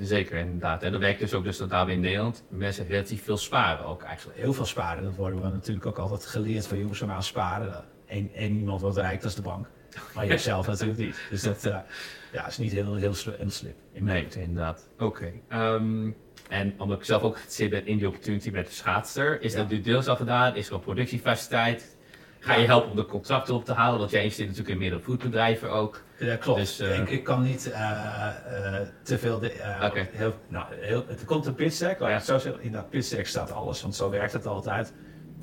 Zeker, inderdaad. En dat werkt dus ook dus dat daar in Nederland mensen relatief veel sparen ook eigenlijk. Heel veel sparen, dat worden we natuurlijk ook altijd geleerd van jongens, gaan sparen. Eén, één iemand wat rijk, dat is de bank. Maar jezelf [LAUGHS] natuurlijk niet. Dus dat uh, ja, is niet heel, heel, slim. In nee, inderdaad. Oké. Okay. Um, en omdat ik zelf ook zit ben in die opportunity met de schaatster, is ja. dat nu deels al gedaan? Is er een productiefaciliteit? Ga je helpen om de contracten op te halen? Want jij zit natuurlijk in meerdere foodbedrijven ook. Ja, klopt. Dus, uh, ik, ik, kan niet uh, uh, te veel. De, okay. heel, nou, heel, het komt een pitch deck. Ja. Zo zeggen, in dat pitch deck staat alles, want zo werkt het altijd.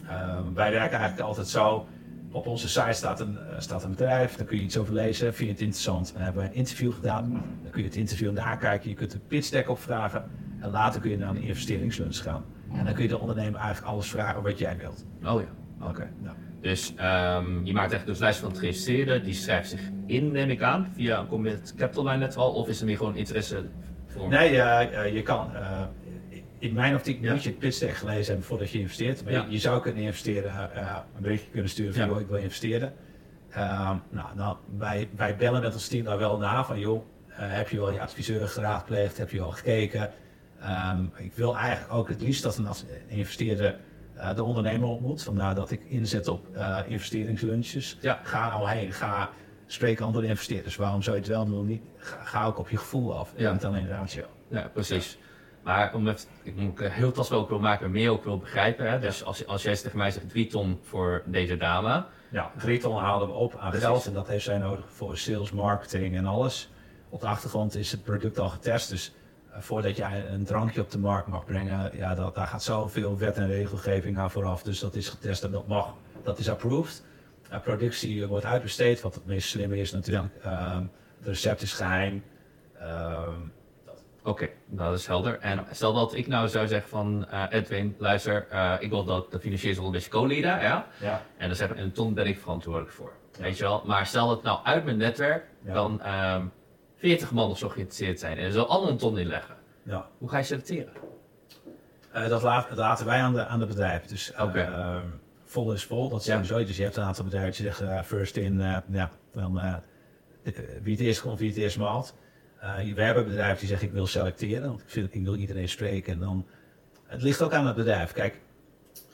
Ehm, wij werken eigenlijk altijd zo. Op onze site staat een, staat een bedrijf, daar kun je iets over lezen. Vind je het interessant? Dan hebben we een interview gedaan. Dan kun je het interview kijken. Je kunt een pitch deck opvragen. En later kun je naar een investeringslunch gaan. En dan kun je de ondernemer eigenlijk alles vragen wat jij wilt. Oh ja, oké. Okay. Nou. Dus um, je maakt echt dus lijst van geïnteresseerden, die schrijft zich in, neem ik aan, via een Commit Capital Line net al, of is er meer gewoon interesse voor? Nee, uh, je kan. Uh, in mijn optiek ja. moet je het deck gelezen hebben voordat je investeert. Maar ja. je, je, zou kunnen investeren, een berichtje kunnen sturen van, ja. joh, ik wil investeren. Ehm, nou, nou, wij, wij bellen met ons team daar wel na van, joh, heb je wel je adviseur geraadpleegd, heb je al gekeken? Um, ik wil eigenlijk ook het liefst dat een investeerder uh, de ondernemer ontmoet. Vandaar dat ik inzet op uh, investeringslunches. Ja. Ga nou heen, ga spreken andere investeerders. Waarom zou je het wel doen? Niet, ga, ga ook op je gevoel af, ja. niet alleen ratio. Ja, precies. Maar omdat ik heel tastbaar ook wil maken, meer ook wil begrijpen. Hè? Dus als, als jij tegen mij zegt 3 ton voor deze dame. Ja, 3 ton halen we op aan precies. geld en dat heeft zij nodig voor sales, marketing en alles. Op de achtergrond is het product al getest, dus voordat jij een drankje op de markt mag brengen, ja, dat, daar gaat zoveel wet en regelgeving aan vooraf. Dus dat is getest en dat mag, dat is approved. Nou, productie wordt uitbesteed, wat het meest slimme is natuurlijk. Ehm, het recept is geheim. Ehm, Oké, dat is helder. En stel dat ik nou zou zeggen van eh, Edwin, luister, eh, ik wil dat de financiële rol is co-leader, ja? ja. En dan zeg ik, en ton ben ik verantwoordelijk voor. Weet je wel? Maar stel dat nou uit mijn netwerk Ja. dan ehm 40 man of zo geïnteresseerd zijn en er zal alle een ton inleggen. ja. Hoe ga je selecteren? Eh, dat, laat- dat laten wij aan de, aan de bedrijven. Dus eh, Oké. ehm, vol is vol, dat is Ja. sowieso. Dus je hebt een aantal bedrijven die zeggen eh, first in, eh, ja, dan, eh, eh, wie het eerst komt, wie het eerst maalt. Eh, we hebben bedrijven die zeggen ik wil selecteren, want ik, vind, ik wil iedereen spreken. En dan, het ligt ook aan het bedrijf. Kijk,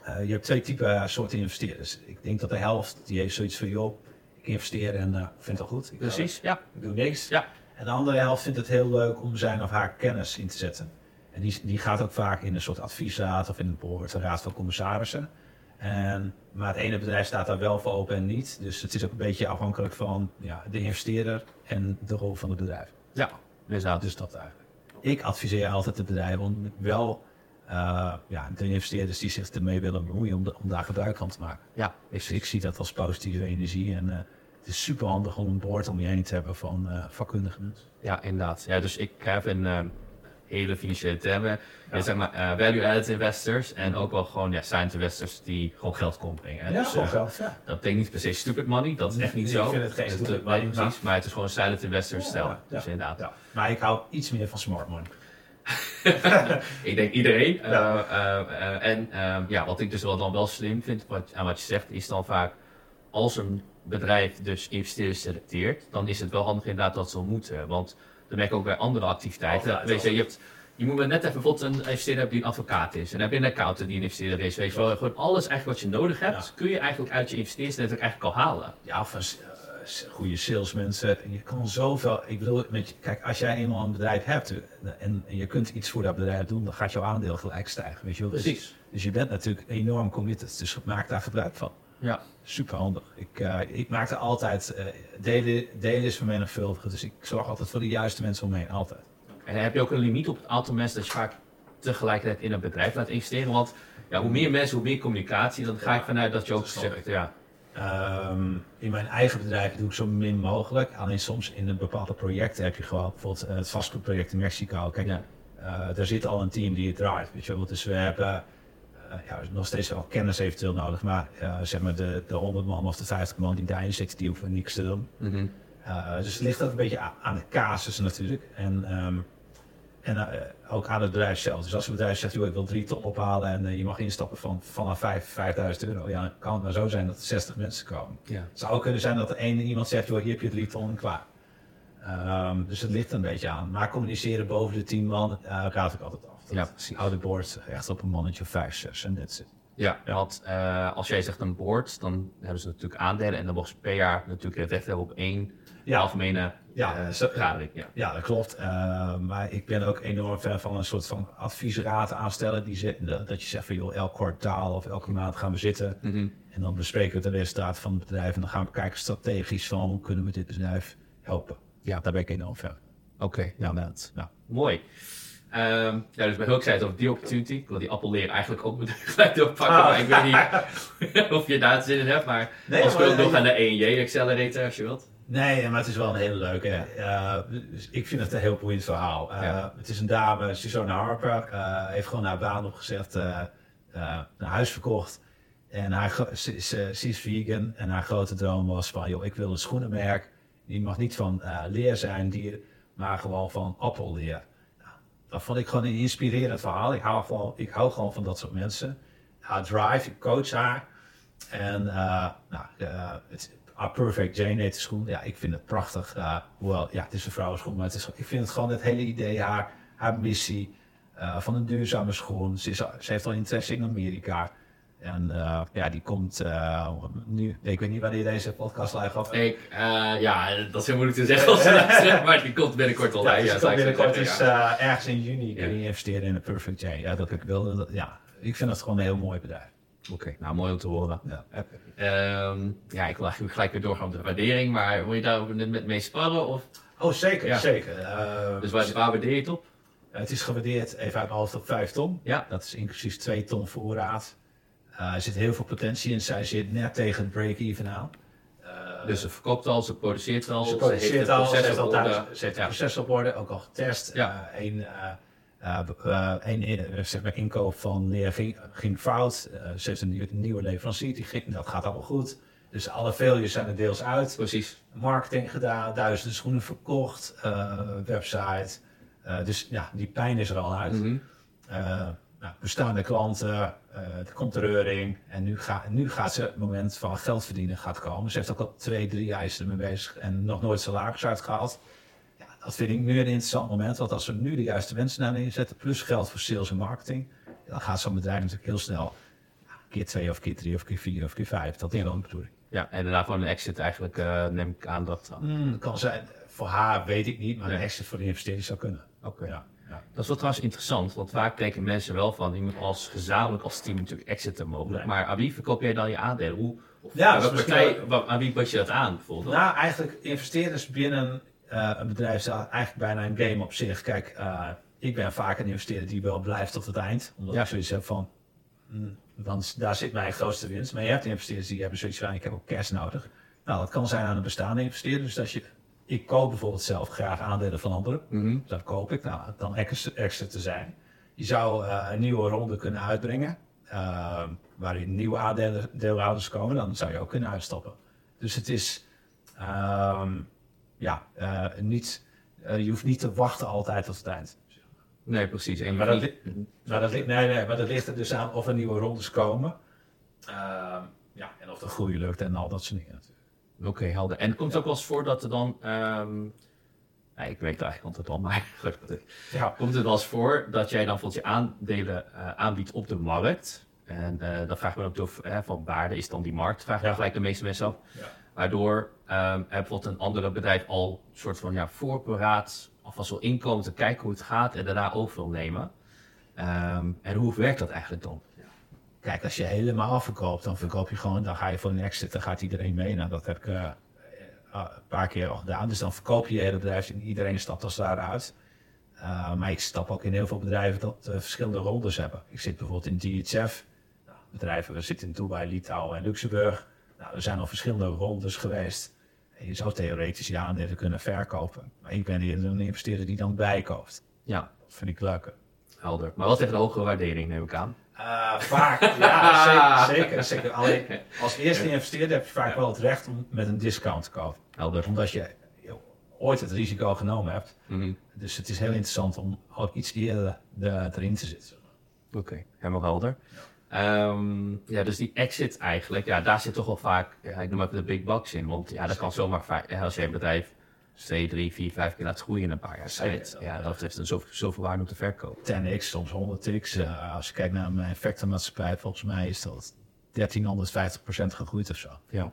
eh, je hebt twee typen eh, soorten investeerders. Ik denk dat de helft die heeft zoiets van joh, ik investeer en eh vind het al goed. Ik, Precies, ja. ik doe niks. Ja. En de andere helft vindt het heel leuk om zijn of haar kennis in te zetten. En die, die gaat ook vaak in een soort adviesraad of in een een raad van commissarissen. En, maar het ene bedrijf staat daar wel voor open en niet. Dus het is ook een beetje afhankelijk van ja, de investeerder en de rol van het bedrijf. Ja, inderdaad. Dus dat eigenlijk. Ik adviseer altijd de bedrijven om wel eh, ja, de investeerders die zich ermee willen bemoeien, om, de- om daar gebruik van te maken. Ja, Ik, ik zie dat als positieve energie en eh, het is super handig om een board om je heen te hebben van eh vakkundige mensen. ja, inderdaad. Ja, dus ik heb een ehm, hele financiële termen. Ja. Ja. zeg maar eh, value-added investors en ook wel gewoon ja, silent investors die gewoon geld komen brengen. hè. Dus, eh, geld. Ja. dat betekent niet per se stupid money, dat is echt niet zo. ik vind het geen Dat- stupid money, precies, maar het is gewoon silent investor stijl. Ja, Dus ja. inderdaad. Ja. Maar ik hou iets meer van smart money. [LAUGHS] Ik denk iedereen. Ja. en ehm, ja, wat ik dus wel dan wel slim vind wat, aan wat je zegt, is dan vaak als een bedrijf dus investeerders selecteert, dan is het wel handig inderdaad dat ze moeten. Want dan merk ik ook bij andere activiteiten. Altijd, weet je, je, hebt, je moet maar net even bijvoorbeeld een investeerder hebben die een advocaat is. En dan heb je een accountant die een investeerder is. Weet je wel, gewoon alles eigenlijk wat je nodig hebt, Ja. kun je eigenlijk uit je investeersnetwerk eigenlijk al halen. Ja, of een eh, s- goede salesmensen. Je kan zoveel. Ik bedoel, met je, kijk, als jij eenmaal een bedrijf hebt eh, en, je kunt iets voor dat bedrijf doen, dan gaat jouw aandeel gelijk stijgen. Weet je wel? Dus- Precies. Dus je bent natuurlijk enorm committed. Dus maak daar gebruik van. Ja. Super handig. Ik, eh, ik maak er altijd. eh, delen, delen is vermenigvuldigen. Dus ik zorg altijd voor de juiste mensen om me heen. Altijd. En heb je ook een limiet op het aantal mensen dat je vaak tegelijkertijd in een bedrijf laat investeren? Want ja, hoe meer mensen, hoe meer communicatie, dan ga ik vanuit dat je ook zegt, ja, Ehm, in mijn eigen bedrijf doe ik zo min mogelijk. Alleen soms in een bepaalde projecten heb je gewoon bijvoorbeeld eh, het vastgoedproject in Mexico. Kijk, Ja. daar zit al een team die het draait. Weet je. Dus we hebben ja, nog steeds wel kennis eventueel nodig. Maar eh, zeg maar de, de 100 man of de 50 man die daarin zitten, die hoeven niks te doen. mhm. Eh, dus het ligt ook een beetje aan de casus natuurlijk. En, ehm, en eh, ook aan het bedrijf zelf. Dus als een bedrijf zegt, joh, ik wil drie ton ophalen en eh, je mag instappen van, vanaf 5, 5000 euro. Ja, dan kan het maar zo zijn dat er 60 mensen komen. ja. Het zou ook kunnen zijn dat er één iemand zegt, joh, hier heb je drie ton en klaar. Ehm, dus het ligt er een beetje aan. Maar communiceren boven de 10 man eh, raad ik altijd af. Dat Ja, precies. Hou de board echt op een mannetje of 5, 6 en that's it. Ja, want eh, als jij zegt een board, dan hebben ze natuurlijk aandelen en dan mogen ze per jaar natuurlijk het recht hebben op één Ja. algemene Ja, eh, zo- vergadering. Ja. Ja, dat klopt. Eh, maar ik ben ook enorm fan van een soort van adviesraad aanstellen. Die zit, dat dat je zegt van joh, elk kwartaal of elke maand gaan we zitten. Mhm. En dan bespreken we de resultaten van het bedrijf. En dan gaan we kijken strategisch van hoe kunnen we dit bedrijf helpen. Ja, daar ben ik enorm fan. Oké, Ja, dat. Ja. mooi. Ehm, ja, dus bij Hulk zei het over die opportunity. Ik wil die appel leren eigenlijk ook meteen [LAUGHS] gelijk doorpakken. Ah. Maar ik weet niet [LAUGHS] of je daar zin in hebt. Maar Nee, als we nog aan de ENJ Accelerator als je wilt. Nee, maar het is wel een hele leuke. eh, dus ik vind het een heel boeiend verhaal. Eh, Ja. Het is een dame, Suzanne Harper, eh, heeft gewoon haar baan opgezegd, eh eh, een huis verkocht. En haar, ze, is, eh, ze is vegan en haar grote droom was van, joh, ik wil een schoenenmerk. Die mag niet van eh, leer zijn, dier, maar gewoon van appelleer. Dat vond ik gewoon een inspirerend verhaal. Ik hou, gewoon, ik hou gewoon van dat soort mensen. Haar drive, ik coach haar. En eh, nou, eh, het, A Perfect Jane heet de schoen. Ja, ik vind het prachtig. eh, hoewel, ja, het is een vrouwenschoen, maar het is, ik vind het gewoon het hele idee, haar, haar missie van een duurzame schoen. Ze, is, ze heeft al interesse in Amerika. En eh, ja, die komt eh, nu, ik weet niet wanneer deze podcast live gaat. Ik, eh, ja, dat is heel moeilijk te zeggen als maar die komt binnenkort al Ja, dus Ja, zo binnenkort is ergens in juni Ja. kun je investeren in een Perfect Jane. Ja, dat ik wilde. dat- Ja, ik vind het gewoon een heel mooi bedrijf. ja. Oké, nou mooi om te horen. Ja. Ehm, ja, ik wil eigenlijk gelijk weer doorgaan op de waardering, maar wil je daar ook net met mee sparren? Of, Oh, zeker, Ja. zeker. Dus waar, waar waardeer je het op? Het is gewaardeerd even uit mijn hoofd op 5 ton. Ja. Dat is inclusief 2 ton voorraad. Eh, er zit heel veel potentie in. Zij zit net tegen het break-even aan. dus ze verkoopt al, ze produceert al, ze produceert heeft al, ze heeft, al thuis, orde. ze heeft Ja. het proces op orde, ook al getest. Ja. Eh, eh, eh, één, eh, zeg maar inkoop van leer ging, ging fout. Eh, ze heeft een, nieuwe- een nieuwe leverancier, die ging, dat gaat allemaal goed. Dus alle failures zijn er deels uit. Precies. Marketing gedaan, duizenden schoenen verkocht, eh, website. Eh, dus ja, die pijn is er al uit. Mhm. Eh, nou, bestaande klanten, eh, er komt reuring. En nu, ga, nu gaat ze het moment van geld verdienen gaat komen. Ze heeft ook al twee, drie jaar is ermee bezig en nog nooit salaris uitgehaald. Ja, dat vind ik nu een interessant moment. Want als we nu de juiste mensen naar neerzetten, plus geld voor sales en marketing, dan gaat zo'n bedrijf natuurlijk heel snel ja, keer twee of keer drie of keer vier of keer vijf. Dat is wel de bedoeling. Ja, en daarna gewoon een exit eigenlijk, eh, neem ik aan dat... Hmm, dat kan zijn, voor haar weet ik niet, maar Nee. een exit voor de investeerder zou kunnen. Oké. Ja, ja. Dat is wel trouwens interessant, want vaak denken mensen wel van, je moet als gezamenlijk als team natuurlijk exiten mogelijk. Nee. Maar aan wie verkoop jij dan je aandelen? Hoe, of Ja, dat misschien partij, wel- aan wie je dat aan bijvoorbeeld? Nou, eigenlijk investeerders binnen eh, een bedrijf is eigenlijk bijna een game op zich. Kijk, eh, ik ben vaak een investeerder die wel blijft tot het eind. Omdat Ja. ik zoiets heb van, mm, dan, daar zit mijn grootste winst. Maar je hebt investeerders die hebben zoiets van, ik heb ook cash nodig. Nou, dat kan zijn aan een bestaande investeerder. Dus als je, ik koop bijvoorbeeld zelf graag aandelen van anderen. Mhm. Dat koop ik, nou, dan extra, te zijn. Je zou eh, een nieuwe ronde kunnen uitbrengen, eh, waarin nieuwe aandelen- deelhouders komen, dan zou je ook kunnen uitstappen. Dus het is, ehm, ja, eh, niet, eh, je hoeft niet te wachten altijd tot het eind. Nee, precies. En Maar dat, li- maar dat, nee, nee, maar dat ligt er dus aan of er nieuwe rondes komen. Ehm, ja, en of de groei lukt en al dat soort dingen natuurlijk. Oké, helder. En komt het ook wel eens voor dat er dan... nee, ik weet het eigenlijk altijd al, maar. [LAUGHS] Ja, Komt het wel eens voor dat jij dan bijvoorbeeld je aandelen eh, aanbiedt op de markt? En eh, dan vraagt men ook of van waarde is dan die markt? Vragen Ja. gelijk de meeste mensen af. Ja. Waardoor er bijvoorbeeld een andere bedrijf al een soort van ja, voorberaad alvast wil inkomen te kijken hoe het gaat en daarna over wil nemen. Ehm, en hoe werkt dat eigenlijk dan? Kijk, als je helemaal verkoopt, dan verkoop je gewoon, dan ga je voor een exit, dan gaat iedereen mee. Nou, dat heb ik eh, eh, een paar keer al gedaan. Dus dan verkoop je je hele bedrijf en iedereen stapt als het ware uit. Eh, maar ik stap ook in heel veel bedrijven dat verschillende rondes hebben. Ik zit bijvoorbeeld in DHF. Nou, bedrijven, we zitten in Dubai, Litouwen en Luxemburg. Nou, er zijn al verschillende rondes geweest. En je zou theoretisch je aandelen kunnen verkopen. Maar ik ben een investeerder die dan bijkoopt. Ja, Dat vind ik leuker. helder. Maar wel tegen de hogere waardering neem ik aan. Eh, vaak, ja, [LAUGHS] zeker, zeker, zeker. Alleen als eerste investeerder heb je vaak wel het recht om met een discount te kopen. Helder. Omdat je ooit het risico genomen hebt. Mhm. Dus het is heel interessant om ook iets eerder de- erin te zitten. Oké, helemaal helder. Ehm, ja, dus die exit eigenlijk, ja, daar zit toch wel vaak, ja, ik noem even de big bucks in. Want ja, dat kan zomaar vaak, als je een bedrijf twee, drie, vier, vijf keer laat groeien in een paar jaar tijd. Ja, dat heeft dan zoveel, zoveel waarde om te verkopen. 10x, soms 100x. Eh, als je kijkt naar mijn effectenmaatschappij, volgens mij is dat 1350% gegroeid of zo. Ja,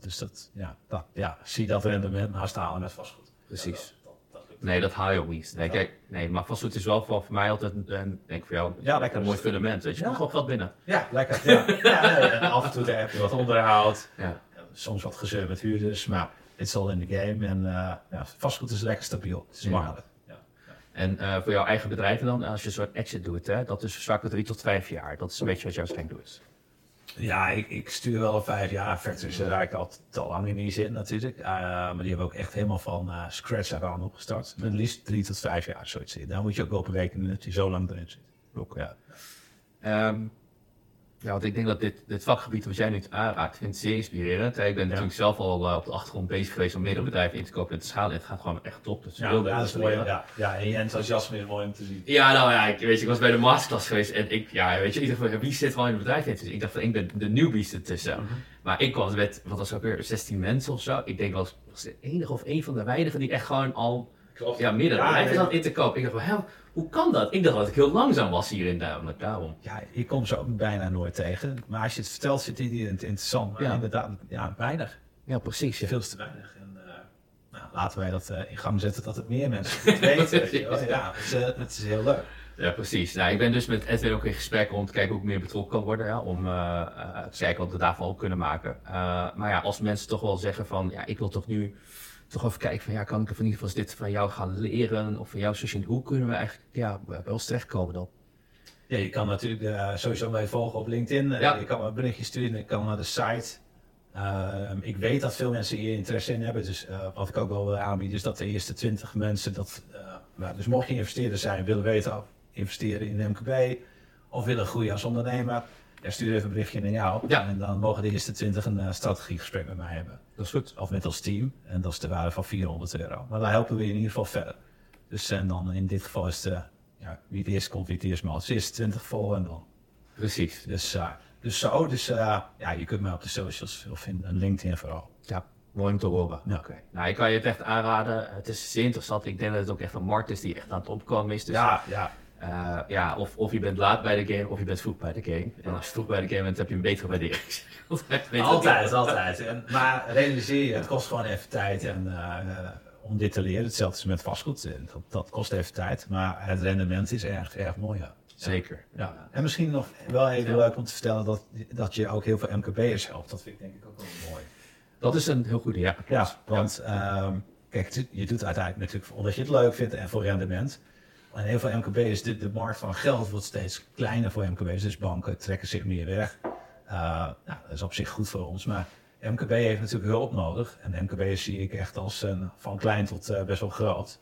Dus dat, ja, dat, ja zie dat rendement naast halen met vastgoed. precies. Dat, dat lukt. Nee, dat haal je ook niet. Nee, kijk, nee, maar vastgoed is wel voor, voor mij altijd, een, denk voor jou, Ja, lekker. een mooi fundament. Weet je, Ja. wel geld binnen. Ja, lekker. Ja. [LAUGHS] ja, en af en toe heb je wat onderhoud. Ja. Soms wat gezeur met huurders, maar het is al in de game. En eh, ja, vastgoed is lekker stabiel. Het is makkelijk. Ja. En eh, voor jouw eigen bedrijven dan, als je een soort exit doet, hè, dat is vaak drie tot vijf jaar. Dat is een beetje wat jouw streng doet. Ja, ik, ik stuur wel een vijf jaar Factories daar ik al te lang in zit natuurlijk. Eh, maar die hebben ook echt helemaal van eh, scratch aan opgestart. Met liefst drie tot vijf jaar zoiets. Daar moet je ook op rekenen dat je zo lang erin zit. Ook, ja. Ehm, ja, want ik denk dat dit, dit vakgebied wat jij nu aanraakt, vind ik zeer inspirerend. Ik ben natuurlijk zelf al eh, op de achtergrond bezig geweest om meerdere bedrijven in te kopen en te schalen. En het gaat gewoon echt top. Dus Ja, dat is mooi. Ja, ja, en je enthousiasme is mooi om te zien. Ja, nou ja, ik, weet je, ik was bij de masterclass geweest en ik, ja, weet je, ik dacht van, ja, wie zit wel in het bedrijf? Dus ik dacht van, ik ben de newbies ertussen. Mhm. Maar ik was met, wat was ook weer, 16 mensen of zo. Ik denk wel, was de enige of een van de weinigen die echt gewoon al, ja, meerdere bedrijven zat in te kopen. Ik dacht van, hè, hoe kan dat? Ik dacht dat ik heel langzaam was hierin, namelijk daarom. Ja, je komt ze ook bijna nooit tegen. Maar als je het vertelt, zit het interessant. Maar Ja. inderdaad, ja, weinig. Ja, precies. Veel te weinig. En, eh, nou, laten wij dat eh, in gang zetten dat het meer mensen het [LAUGHS] weten. ja, het is, eh, het is heel leuk. Ja, precies. Nou, ik ben dus met Edwin ook in gesprek om te kijken hoe ik meer betrokken kan worden. Ja, om te kijken wat we daarvan ook kunnen maken. Maar ja, als mensen toch wel zeggen van, ja, ik wil toch nu toch even kijken van, ja, kan ik in ieder geval dit van jou gaan leren? Of van jou zien, hoe kunnen we eigenlijk, ja, bij ons terechtkomen dan? Ja, je kan natuurlijk eh, sowieso mij volgen op LinkedIn. Eh, Ja. Je kan een berichtje sturen. Ik kan naar de site. Ehm, ik weet dat veel mensen hier interesse in hebben. Dus eh, wat ik ook wel wil aanbieden is dat de eerste 20 mensen dat. eh, nou, dus mocht je investeerder zijn, willen weten of investeren in MKB of willen groeien als ondernemer. Ja, stuur even een berichtje naar jou. Ja. En dan mogen de eerste 20 een eh, strategiegesprek met mij hebben. Dat is goed. Of met ons team. En dat is de waarde van 400 euro. Maar dan helpen we je in ieder geval verder. Dus en dan in dit geval is de, ja, wie het eerst komt, wie het eerst maar als eerste 20 vol en dan. Precies. Dus, eh, dus zo, dus eh, ja, je kunt mij op de socials of in LinkedIn vooral. Ja, mooi om te horen. Ja. Nou, ik kan je het echt aanraden. Het is zeer interessant. Ik denk dat het ook echt een markt is die echt aan het opkomen is. Dus, Ja, ja. Eh, ja of, of je bent laat bij de game, of je bent vroeg bij de game. En als je vroeg bij de game bent, heb je een betere waardering. [LAUGHS] Altijd. Altijd, altijd. En, maar realiseer je, het kost gewoon even tijd en, eh, om dit te leren. Hetzelfde is met vastgoed. Dat, dat kost even tijd, maar het rendement is erg, erg mooi. Ja. Zeker. Ja. En misschien nog wel even leuk om te vertellen dat, dat je ook heel veel MKB'ers helpt. Dat vind ik denk ik ook wel mooi. Dat is een heel goede, ja. Ja, want ehm, kijk, je doet uiteindelijk natuurlijk omdat je het leuk vindt en voor rendement. En heel veel MKB'ers, de, de markt van geld wordt steeds kleiner voor MKB'ers. Dus banken trekken zich meer weg. Eh, nou, dat is op zich goed voor ons. Maar MKB heeft natuurlijk hulp nodig. En MKB'ers zie ik echt als een, van klein tot eh, best wel groot.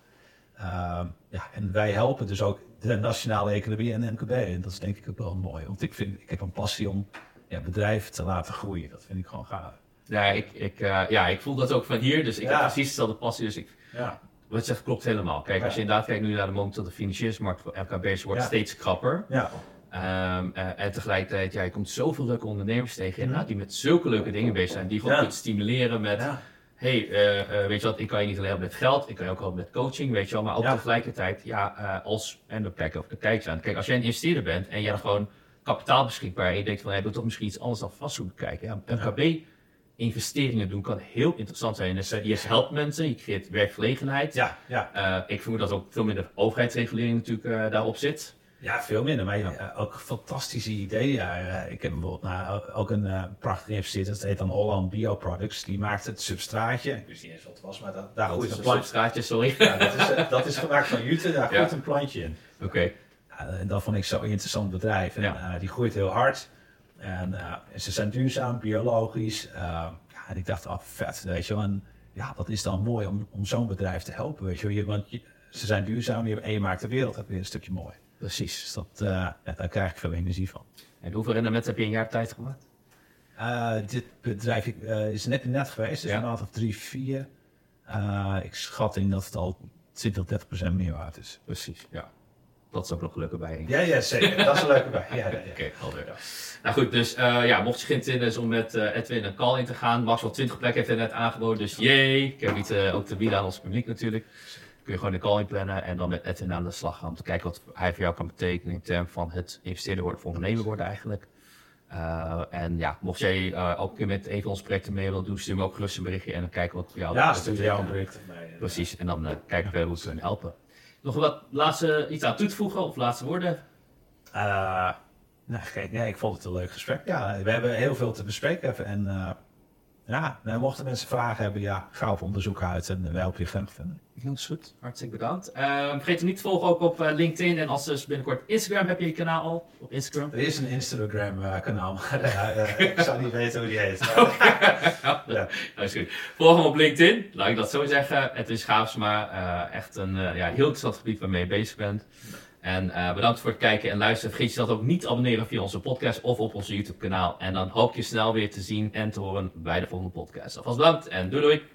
Ehm, ja, en wij helpen dus ook de nationale economie en MKB. En dat is denk ik ook wel mooi. Want ik, vind, ik heb een passie om ja, bedrijven te laten groeien. Dat vind ik gewoon gaaf. Ja, ik, ik, eh, ja, ik voel dat ook van hier. Dus ik Ja. heb precies dezelfde passie. Dus ik, Ja, wat zegt klopt helemaal. Kijk, als je inderdaad kijkt nu naar de momentele financieringsmarkt voor MKB's, wordt Ja. steeds krapper. ja. Ehm, eh, en tegelijkertijd, ja, je komt zoveel leuke ondernemers tegen, Mhm. inderdaad, die met zulke leuke dingen bezig zijn, die gewoon kunt stimuleren met, ja. hey, eh, eh, weet je wat, ik kan je niet alleen helpen met geld, ik kan je ook helpen met coaching, weet je wel, maar ook tegelijkertijd, ja, als, en we kijken of de kijkers aan. Kijk, als jij een investeerder bent en je hebt gewoon kapitaal beschikbaar en je denkt van, hey, ik wil toch misschien iets anders dan vastgoed kijken, ja, MKB investeringen doen kan heel interessant zijn. Dus je helpt mensen, je creëert werkgelegenheid. Ja, ja. Eh, ik vermoed dat ook veel minder overheidsregulering natuurlijk eh, daarop zit. Ja, veel minder. Maar ook fantastische ideeën. Ja, ik heb bijvoorbeeld nou, ook een eh prachtige investeerder. Dat heet dan Holland Bioproducts. Die maakt het substraatje. Ik wist niet eens wat het was, maar dat, daar Dat groeit is een plantje. straatje, sorry. Ja, dat, is, dat is gemaakt van jute. Daar Ja. groeit een plantje in. Oké. En dat vond ik zo'n interessant bedrijf. En, Ja. die groeit heel hard. En eh, ze zijn duurzaam, biologisch. Eh, ja, en ik dacht, oh vet, weet je wel. En ja, dat is dan mooi om, om zo'n bedrijf te helpen, weet je wel. Want je- ze zijn duurzaam je- en je maakt de wereld weer een stukje mooi. Precies. Dus dat, eh, ja, daar krijg ik veel energie van. En hoeveel rendement heb je in een jaar tijd gemaakt? Dit bedrijf is net net geweest, dus Ja. een maand of drie, vier. Ik schat in dat het al 20, 30 procent meer waard is. Precies, ja. Dat is ook nog gelukkig bij. Ja, ja, zeker. dat is een leuke bij. Ja, ja, ja. [LAUGHS] Oké, helder. Nou goed, dus eh, ja, mocht je geïnteresseerd zijn om met eh, Edwin een call in te gaan, maximaal 20 plekken heeft hij net aangeboden, dus jee. Ik heb iets eh, ook te bieden aan ons publiek natuurlijk. Kun je gewoon een call inplannen en dan met Edwin aan de slag gaan om te kijken wat hij voor jou kan betekenen in termen van het investeerder worden of ondernemer worden eigenlijk. En ja, mocht jij eh, ook een keer met een van onze projecten mee willen doen, stuur me ook gerust een berichtje en dan kijken wat voor jou Ja, stuur jou een bericht. Precies, en dan kijken we hoe we kunnen helpen. Nog wat laatste iets aan toe te voegen of laatste woorden? Eh, nou, kijk, ik vond het een leuk gesprek. Ja, we hebben heel veel te bespreken. En eh, ja, nou, mochten mensen vragen hebben, ja, ga op onderzoek uit en wij helpen je graag vinden. Dat is goed. Hartstikke bedankt. Eh, vergeet je niet te volgen ook op eh, LinkedIn en als dus binnenkort Instagram heb je je kanaal al op Instagram. Er is een [LAUGHS] maar eh, eh, [LAUGHS] ik zou niet weten hoe die heet. [LAUGHS] ja, Ja. dat is goed. Volg hem op LinkedIn, laat ik dat zo zeggen. Het is Schaafsma, eh echt een eh, ja, heel interessant gebied waarmee je bezig bent. En eh, bedankt voor het kijken en luisteren. Vergeet je dat ook niet te abonneren via onze podcast of op onze YouTube kanaal. En dan hoop je snel weer te zien en te horen bij de volgende podcast. Alvast bedankt en doei doei!